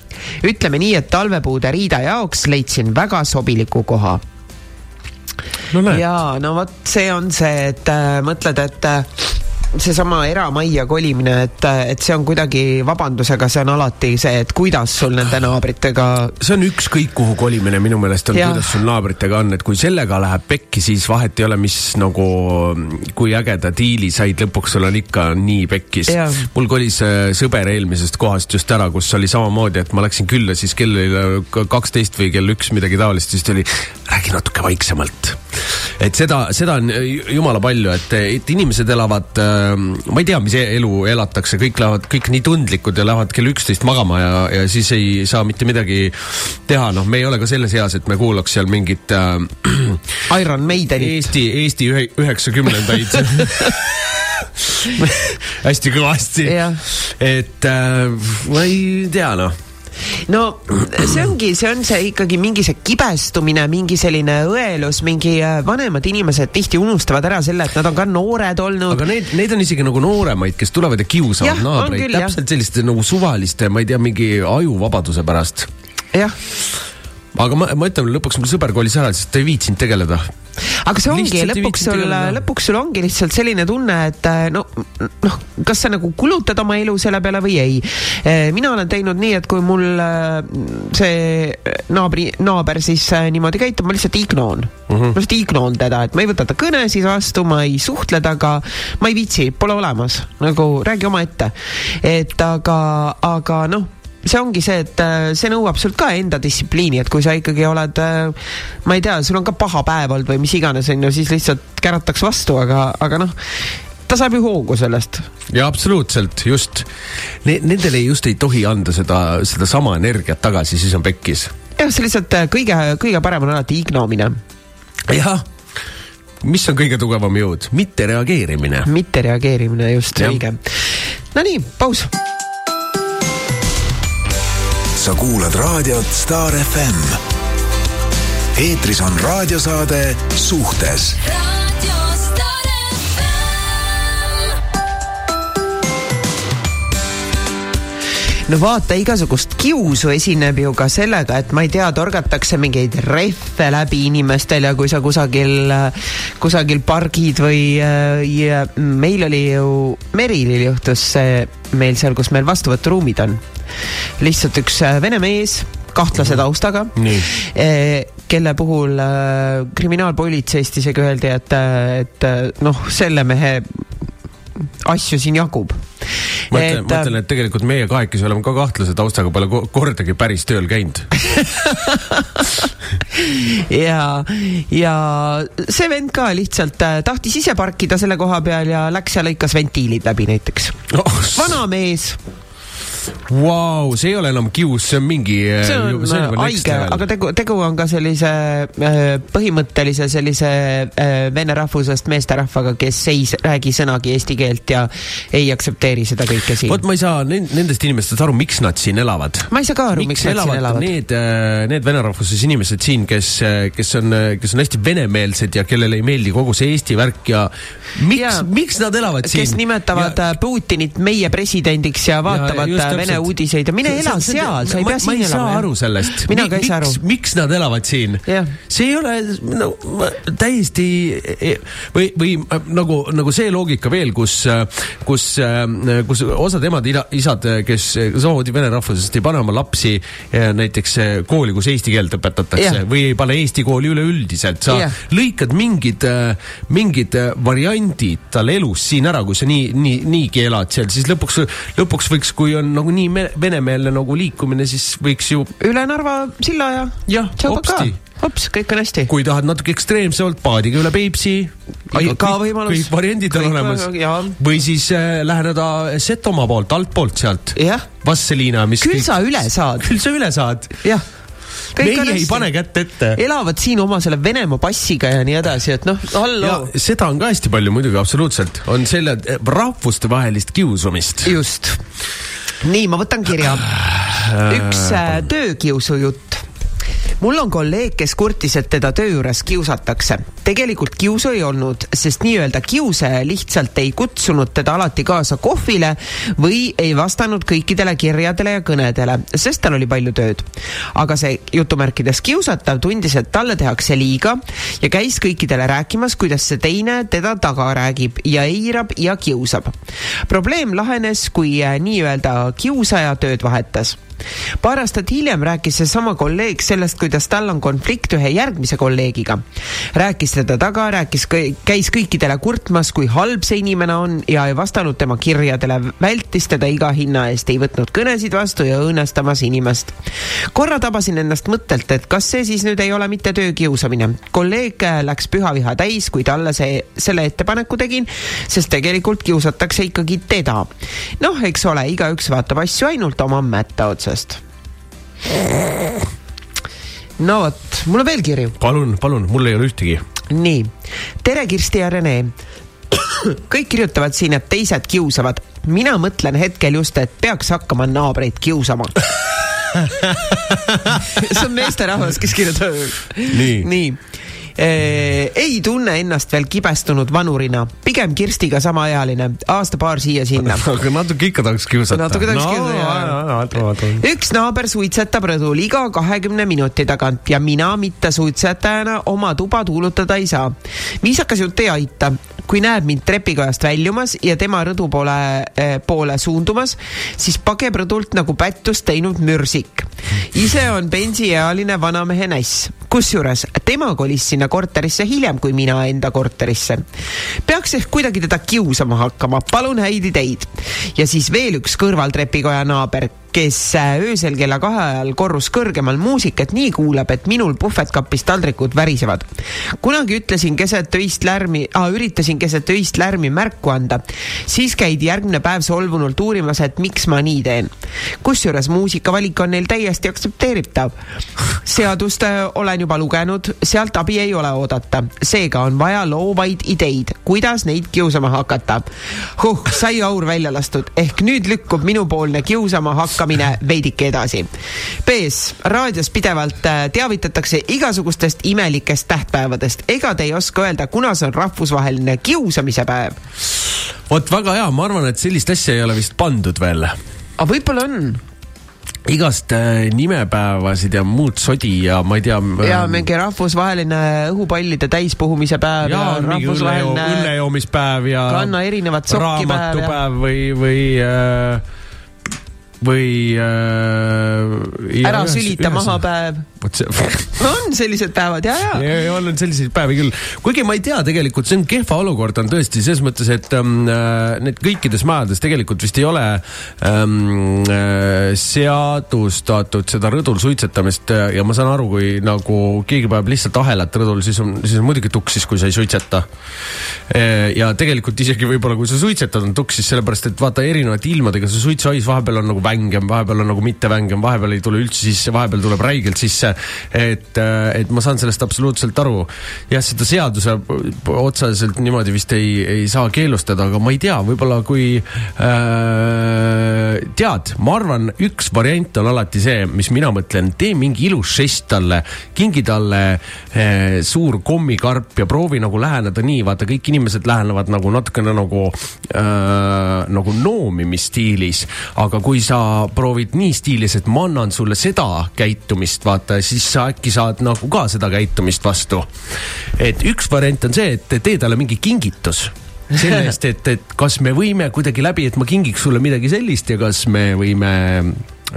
ütleme nii, et talvepuude riida jaoks leidsin väga sobiliku koha. No jaa, no vot see on see, et äh, mõtled, et äh, seesama eramajja kolimine, et, et see on kuidagi vabandusega, see on alati see, et kuidas sul nende naabritega see on ükskõik kuhu kolimine minu meelest on, kuidas sul naabritega on, et kui sellega läheb pekki, siis vahet ei ole, mis nagu, kui ägeda diili said, lõpuks sul on ikka nii pekkis. Mul kolis äh, sõber eelmisest kohast just ära, kus oli samamoodi, et ma läksin külla, siis kell oli äh, kaksteist või kell üks midagi taolist, siis ta oli, räägi natuke vaiksemalt. Et seda, seda on äh, jumala palju, et, et inimesed elavad äh, ma ei tea, mis elu elatakse, kõik lähevad kõik nii tundlikud ja lähevad kell üksteist magama ja, ja siis ei saa mitte midagi teha, noh, me ei ole ka selles eas, et me kuulaks seal mingit äh, Iron Maidenit. Eesti, Eesti ühe, üheksakümnendaid. Hästi kõvasti. Et äh, ma ei tea, noh no see ongi, see on see ikkagi mingi see kibestumine, mingi selline õelus, mingi äh, vanemad inimesed tihti unustavad ära selle, et nad on ka noored olnud. aga need, need on isegi nagu nooremaid, kes tulevad ja kiusavad Jah, naabreid täpselt selliste nagu suvaliste, ma ei tea, mingi ajuvabaduse pärast jah, aga ma, ma ütlen, lõpuks mul sõber kolis ära, sest ta ei viitsinud tegeleda. Aga see ongi lõpuks sul lõpuks sul ongi lihtsalt selline tunne, et äh, no, noh, kas sa nagu kulutad oma elu selle peale või ei. mina olen teinud nii, et kui mul äh, see naabri, naaber siis äh, niimoodi käitub, ma lihtsalt ignoon mm. -hmm. ma lihtsalt ignoon teda, et ma ei võta ta kõnesid vastu, ma ei suhtle temaga, ma ei viitsi, pole olemas, nagu räägi omaette. et aga, aga noh see ongi see, et äh, see nõuab sult ka enda distsipliini, et kui sa ikkagi oled, ma ei tea, sul on ka paha päev olnud või mis iganes, on ju, siis lihtsalt kärataks vastu, aga, aga noh, ta saab ju hoogu sellest. ja absoluutselt, just ne,. Nendele just ei tohi anda seda, sedasama energiat tagasi, siis on pekkis. jah, see lihtsalt äh, kõige, kõige parem on alati ignomine, jah, mis on kõige tugevam jõud, mitte reageerimine. mitte reageerimine, just õige. Nonii, paus sa kuulad raadiot Star FM. eetris on raadiosaade Suhtes no vaata, igasugust kiusu esineb ju ka sellega, et ma ei tea, torgatakse mingeid rehve läbi inimestel ja kui sa kusagil, kusagil pargid või ja meil oli ju, Merilil juhtus see meil seal, kus meil vastuvõturuumid on. lihtsalt üks vene mees, kahtlase taustaga Nii. eh, kelle puhul äh, kriminaalpolitseist isegi öeldi, et, et noh, selle mehe asju siin jagub. ma ütlen, ma ütlen, et tegelikult meie kahekesi oleme ka kahtlase taustaga, pole ko- kordagi päris tööl käinud. ja, ja see vend ka lihtsalt äh, tahtis ise parkida selle koha peal ja läks ja lõikas ventiilid läbi näiteks. vana mees, Vau, see ei ole enam kius, see on mingi. see on äh, haige, aga tegu, tegu on ka sellise äh, põhimõttelise sellise äh, vene rahvusest meesterahvaga, kes ei räägi sõnagi eesti keelt ja ei aktsepteeri seda kõike siin vot. ma ei saa nend- nendest inimestest aru, miks nad siin elavad. ma ei saa ka aru, miks nad siin elavad. Need, need vene rahvuses inimesed siin, kes, kes on, kes on hästi venemeelsed ja kellele ei meeldi kogu see Eesti värk ja miks miks nad elavad siin? kes nimetavad ja... Putinit meie presidendiks ja vaatavad ja, Vene uudiseid ja mine ela seal, sa ei ma- pea ma siin ei saa elama. aru sellest. mina ka ei saa aru. miks nad elavad siin see ei ole no, ma- täiesti või, või äh, nagu, nagu see loogika veel, kus, kus, kus osad emad-isad, kes samamoodi vene rahvusest ei pane oma lapsi eh, näiteks eh, kooli, kus eesti keelt õpetatakse Jah. või ei pane eesti kooli üleüldiselt, sa Jah. lõikad mingid, mingid äh, variandid tal elus siin ära, kui sa nii, nii, niigi elad seal, siis lõpuks, lõpuks võiks, kui on nagu nii me- venemeelne nagu liikumine, siis võiks ju üle Narva silla ja jah, hopsti, hops, kõik on hästi. kui tahad natuke ekstreemsemalt, paadiga üle Peipsi. Ka võimalus. kõik variandid on Kõik olemas väga- jaa.. või siis äh, läheneda Setomaa poolt, altpoolt sealt. jah, Vasseliina, mis küll sa üle saad, küll sa üle saad. jah. meie ei pane kätt ette. elavad siin oma selle Venemaa passiga ja nii edasi, et noh, halloo. seda on ka hästi palju muidugi, absoluutselt, on selle eh, rahvustevahelist kiusumist. just. nii, ma võtan kirja. üks äh, töökiusu jutt mul on kolleeg, kes kurtis, et teda töö juures kiusatakse. tegelikult kiusu ei olnud, sest nii-öelda kiusaja lihtsalt ei kutsunud teda alati kaasa kohvile või ei vastanud kõikidele kirjadele ja kõnedele, sest tal oli palju tööd. aga see jutumärkides kiusatav tundis, et talle tehakse liiga ja käis kõikidele rääkimas, kuidas see teine teda taga räägib ja eirab ja kiusab. probleem lahenes, kui äh, nii-öelda kiusaja tööd vahetas paar aastat hiljem rääkis seesama kolleeg sellest, kuidas tal on konflikt ühe järgmise kolleegiga. rääkis teda taga, rääkis, käis kõikidele kurtmas, kui halb see inimene on ja ei vastanud tema kirjadele, vältis teda iga hinna eest, ei võtnud kõnesid vastu ja õõnestamas inimest. korra tabasin ennast mõttelt, et kas see siis nüüd ei ole mitte töökiusamine. kolleeg läks pühaviha täis, kui talle see, selle ettepaneku tegin, sest tegelikult kiusatakse ikkagi teda. noh, eks ole, igaüks vaatab asju ainult oma mätta otsast. no vot, mul on veel kirju. palun, palun, mul ei ole ühtegi. nii, tere Kirsti ja Rene. kõik kirjutavad siin, et teised kiusavad. mina mõtlen hetkel just, et peaks hakkama naabreid kiusama. see on meesterahvas, kes kirjutab. Nii. nii ei tunne ennast veel kibestunud vanurina, pigem Kirstiga samaealine, aasta-paar siia-sinna. aga natuke ikka tahaks kiusata. Natuke tahaks kiusata, jaa. üks naaber suitsetab rõdul iga kahekümne minuti tagant ja mina mittesuitsetajana oma tuba tuulutada ei saa. viisakas jutt ei aita. kui näeb mind trepikojast väljumas ja tema rõdu poole eh,, poole suundumas, siis pageb rõdult nagu pättust teinud mürsik. ise on pensiealine vanamehe näss, kusjuures tema kolis sinna korterisse hiljem kui mina enda korterisse. peaks ehk kuidagi teda kiusama hakkama, palun häid ideid. ja siis veel üks kõrvaltrepikoja naaber, kes äh, öösel kella kahe ajal korrus kõrgemal muusikat nii kuulab, et minul puhvetkapis taldrikud värisevad. kunagi ütlesin keset öist lärmi ah,, üritasin keset öist lärmi märku anda, siis käidi järgmine päev solvunult uurimas, et miks ma nii teen. kusjuures muusikavalik on neil täiesti aktsepteeritav. seadust äh, olen juba lugenud, sealt abi ei ole oodata, seega on vaja loovaid ideid, kuidas neid kiusama hakata. huh, sai aur välja lastud, ehk nüüd lükkub minupoolne kiusama hakkamine veidike edasi. B-s raadios pidevalt äh, teavitatakse igasugustest imelikest tähtpäevadest, ega te ei oska öelda, kuna see on rahvusvaheline kiusamise päev? vot väga hea, ma arvan, et sellist asja ei ole vist pandud veel. aga võib-olla on igast äh, nimepäevasid ja muud sodi ja ma ei tea. ja mingi rahvusvaheline õhupallide täispuhumise päev ja mingi õllejoo, õllejoomispäev ja kanna erinevat sokki päev ja raamatupäev või, või äh, või äh,. ära sülita maha. päev. Vot see on sellised päevad ja, ja. ja, ja on selliseid päevi küll, kuigi ma ei tea, tegelikult see on kehva olukord on tõesti selles mõttes, et ähm, äh, need kõikides majades tegelikult vist ei ole ähm, äh, seadustatud seda rõdul suitsetamist äh, ja ma saan aru, kui nagu keegi paneb lihtsalt ahelat rõdul, siis on, siis on muidugi tuksis, kui sa ei suitseta. ja tegelikult isegi võib-olla, kui sa suitsetad, on tuksis, sellepärast et vaata erinevate ilmadega see suitsuhais vahepeal on nagu vängem, vahepeal on nagu mitte vängem, vahepeal ei tule üldse sisse, vahepeal tuleb räigelt sisse. et, et ma saan sellest absoluutselt aru. jah, seda seaduse otseselt niimoodi vist ei, ei saa keelustada, aga ma ei tea, võib-olla kui äh, tead, ma arvan, üks variant on alati see, mis mina mõtlen, tee mingi ilus žest talle, kingi talle äh, suur kommikarp ja proovi nagu läheneda nii, vaata kõik inimesed lähenevad nagu natukene nagu äh, nagu noomimisstiilis, aga kui sa proovid nii stiilis, et ma annan sulle seda käitumist, vaata, siis sa äkki saad nagu ka seda käitumist vastu. et üks variant on see, et tee talle mingi kingitus selle eest, et, et kas me võime kuidagi läbi, et ma kingiks sulle midagi sellist ja kas me võime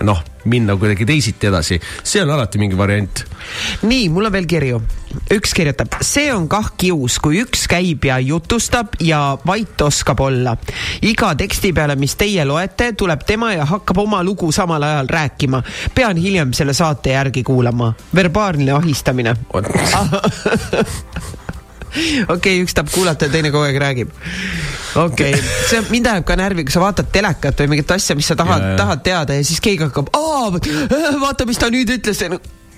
noh, minna kuidagi teisiti edasi, see on alati mingi variant. nii, mul on veel kirju. üks kirjutab, see on kah kius, kui üks käib ja jutustab ja vait oskab olla. iga teksti peale, mis teie loete, tuleb tema ja hakkab oma lugu samal ajal rääkima. pean hiljem selle saate järgi kuulama. verbaalne ahistamine. okei okay,, üks tahab kuulata ja teine kogu aeg räägib. okei okay., see mind ajab ka närvi, kui sa vaatad telekat või mingit asja, mis sa tahad tahad teada ja siis keegi hakkab, vaata, mis ta nüüd ütles.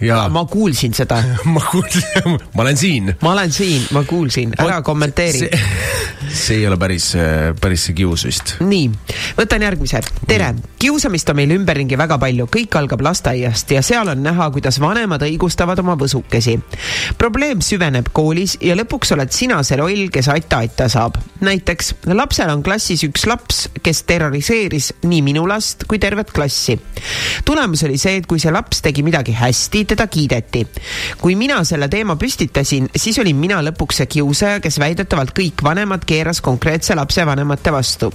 Jaa. ma kuulsin seda ma kuulsin, ma olen siin. ma olen siin, ma kuulsin, ära kommenteeri. see, see ei ole päris, päris see kius vist. nii, võtan järgmise. tere, kiusamist on meil ümberringi väga palju, kõik algab lasteaiast ja seal on näha, kuidas vanemad õigustavad oma võsukesi. probleem süveneb koolis ja lõpuks oled sina see loll, kes aita-aita saab. näiteks lapsel on klassis üks laps, kes terroriseeris nii minu last kui tervet klassi. tulemus oli see, et kui see laps tegi midagi hästi, teda kiideti. kui mina selle teema püstitasin, siis olin mina lõpuks see kiusaja, kes väidetavalt kõik vanemad keeras konkreetse lapse vanemate vastu.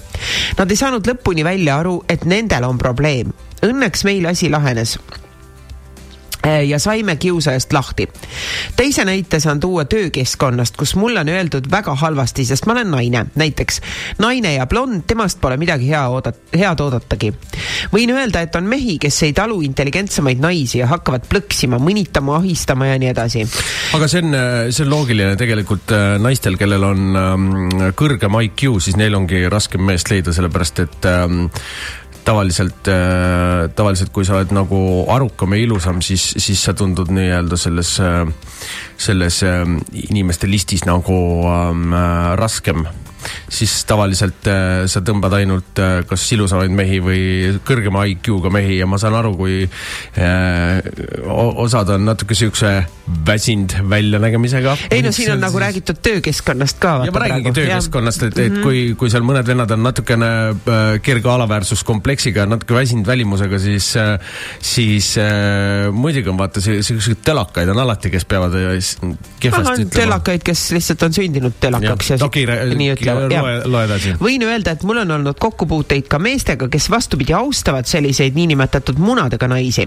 Nad ei saanud lõpuni välja aru, et nendel on probleem. Õnneks meil asi lahenes ja saime kiusajast lahti. teise näite saan tuua töökeskkonnast, kus mulle on öeldud väga halvasti, sest ma olen naine, näiteks naine ja blond, temast pole midagi hea oodat-, head oodatagi. võin öelda, et on mehi, kes ei talu intelligentsemaid naisi ja hakkavad plõksima, mõnitama, ahistama ja nii edasi. aga see on, see on loogiline tegelikult äh, naistel, kellel on ähm, kõrgem IQ, siis neil ongi raskem meest leida, sellepärast et ähm, tavaliselt äh,, tavaliselt kui sa oled nagu arukam ja ilusam, siis, siis sa tundud nii-öelda selles äh,, selles äh, inimeste listis nagu ähm, äh, raskem siis tavaliselt äh, sa tõmbad ainult äh, kas ilusamaid mehi või kõrgema IQ-ga mehi ja ma saan aru, kui äh, osad on natuke siukse väsinud väljanägemisega. ei no siin on nagu räägitud töökeskkonnast ka. ja ma räägingi töökeskkonnast, et, et kui, kui seal mõned vennad on natukene kerge alaväärsuskompleksiga, natuke väsinud välimusega, siis, siis muidugi on vaata siukseid telakaid on alati, kes peavad kehvasti ütlema. telakaid, kes lihtsalt on sündinud telakaks ja, okei, ja nii ütlevad. loe, loe edasi. võin öelda, et mul on olnud kokkupuuteid ka meestega, kes vastupidi austavad selliseid niinimetatud munadega naisi.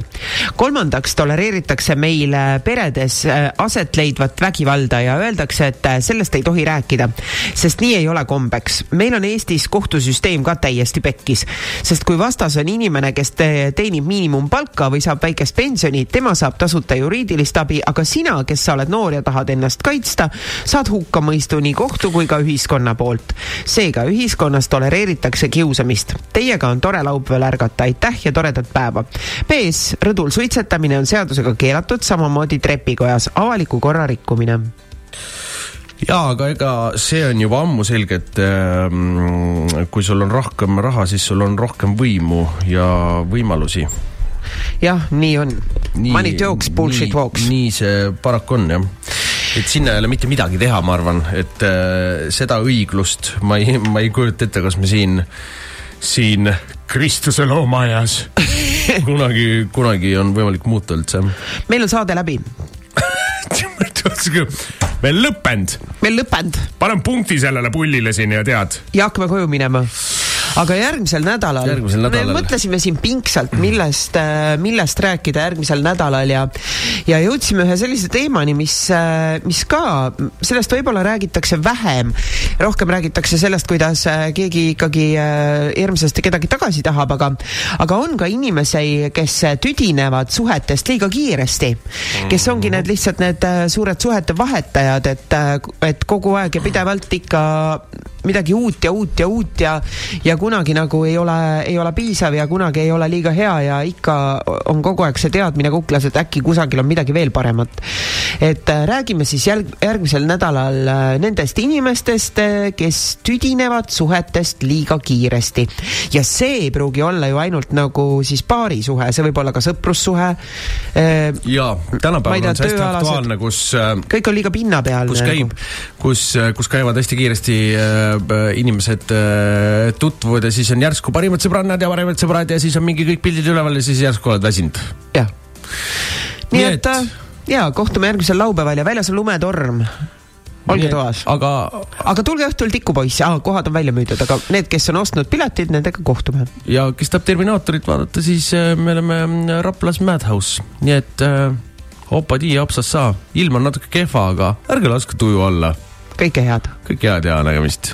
kolmandaks tolereeritakse meil peredes äh, aset leidvat vägivalda ja öeldakse, et äh, sellest ei tohi rääkida, sest nii ei ole kombeks. meil on Eestis kohtusüsteem ka täiesti pekkis, sest kui vastas on inimene, kes te- teenib miinimumpalka või saab väikest pensioni, tema saab tasuta juriidilist abi, aga sina, kes sa oled noor ja tahad ennast kaitsta, saad hukkamõistu nii kohtu kui ka ühiskonna poolt. Seega ühiskonnas tolereeritakse kiusamist. Teiega on tore laupäeval ärgata, aitäh ja toredat päeva. PS, rõdul suitsetamine on seadusega keelatud, samamoodi trepikojas, avaliku korra rikkumine. jaa, aga ega see on juba ammu selge, et ähm, kui sul on rohkem raha, siis sul on rohkem võimu ja võimalusi. jah, nii on. Money talks, bullshit walks. nii see paraku on jah et sinna ei ole mitte midagi teha, ma arvan, et äh, seda õiglust ma ei, ma ei kujuta ette, kas me siin, siin Kristuse loomaajas kunagi, kunagi on võimalik muuta üldse. meil on saade läbi, veel lõppenud, meil lõppenud panen punkti sellele pullile siin ja tead. ja hakkame koju minema. Aga järgmisel nädalal, Järgmisel nädalal. me mõtlesime siin pingsalt, millest, millest rääkida järgmisel nädalal ja ja jõudsime ühe sellise teemani, mis, mis ka, sellest võib-olla räägitakse vähem. rohkem räägitakse sellest, kuidas äh, keegi ikkagi äh, hirmsasti kedagi tagasi tahab, aga aga on ka inimesi, kes tüdinevad suhetest liiga kiiresti, kes ongi need lihtsalt need äh, suured suhete vahetajad, et, et kogu aeg ja pidevalt ikka midagi uut ja uut ja uut ja ja kunagi nagu ei ole, ei ole piisav ja kunagi ei ole liiga hea ja ikka on kogu aeg see teadmine kuklas, et äkki kusagil on midagi veel paremat. et äh, räägime siis jälg-, järgmisel nädalal äh, nendest inimestest, kes tüdinevad suhetest liiga kiiresti. ja see ei pruugi olla ju ainult nagu siis paarisuhe, see võib olla ka sõprussuhe. ja Ma ei tänapäeval on see hästi aktuaalne, kus äh, kõik on liiga pinnapealne. kus käib, kus, kus käivad hästi kiiresti äh, inimesed äh, tutvuvad ja siis on järsku parimad sõbrannad ja parimad sõbrad ja siis on mingi kõik pildid üleval ja siis järsku oled väsinud. jah. nii et, et- ja kohtume järgmisel laupäeval ja väljas on lumetorm. olge toas. aga aga tulge õhtul Tikupoissi ah,, kohad on välja müüdud, aga need, kes on ostnud piletid, nendega kohtume. ja kes tahab Terminaatorit vaadata, siis äh, me oleme mm, Raplas Madhouse, nii et äh, hopadi ja hopsas saa. ilm on natuke kehva, aga ärge laske tuju alla. kõike head. kõike head ja nägemist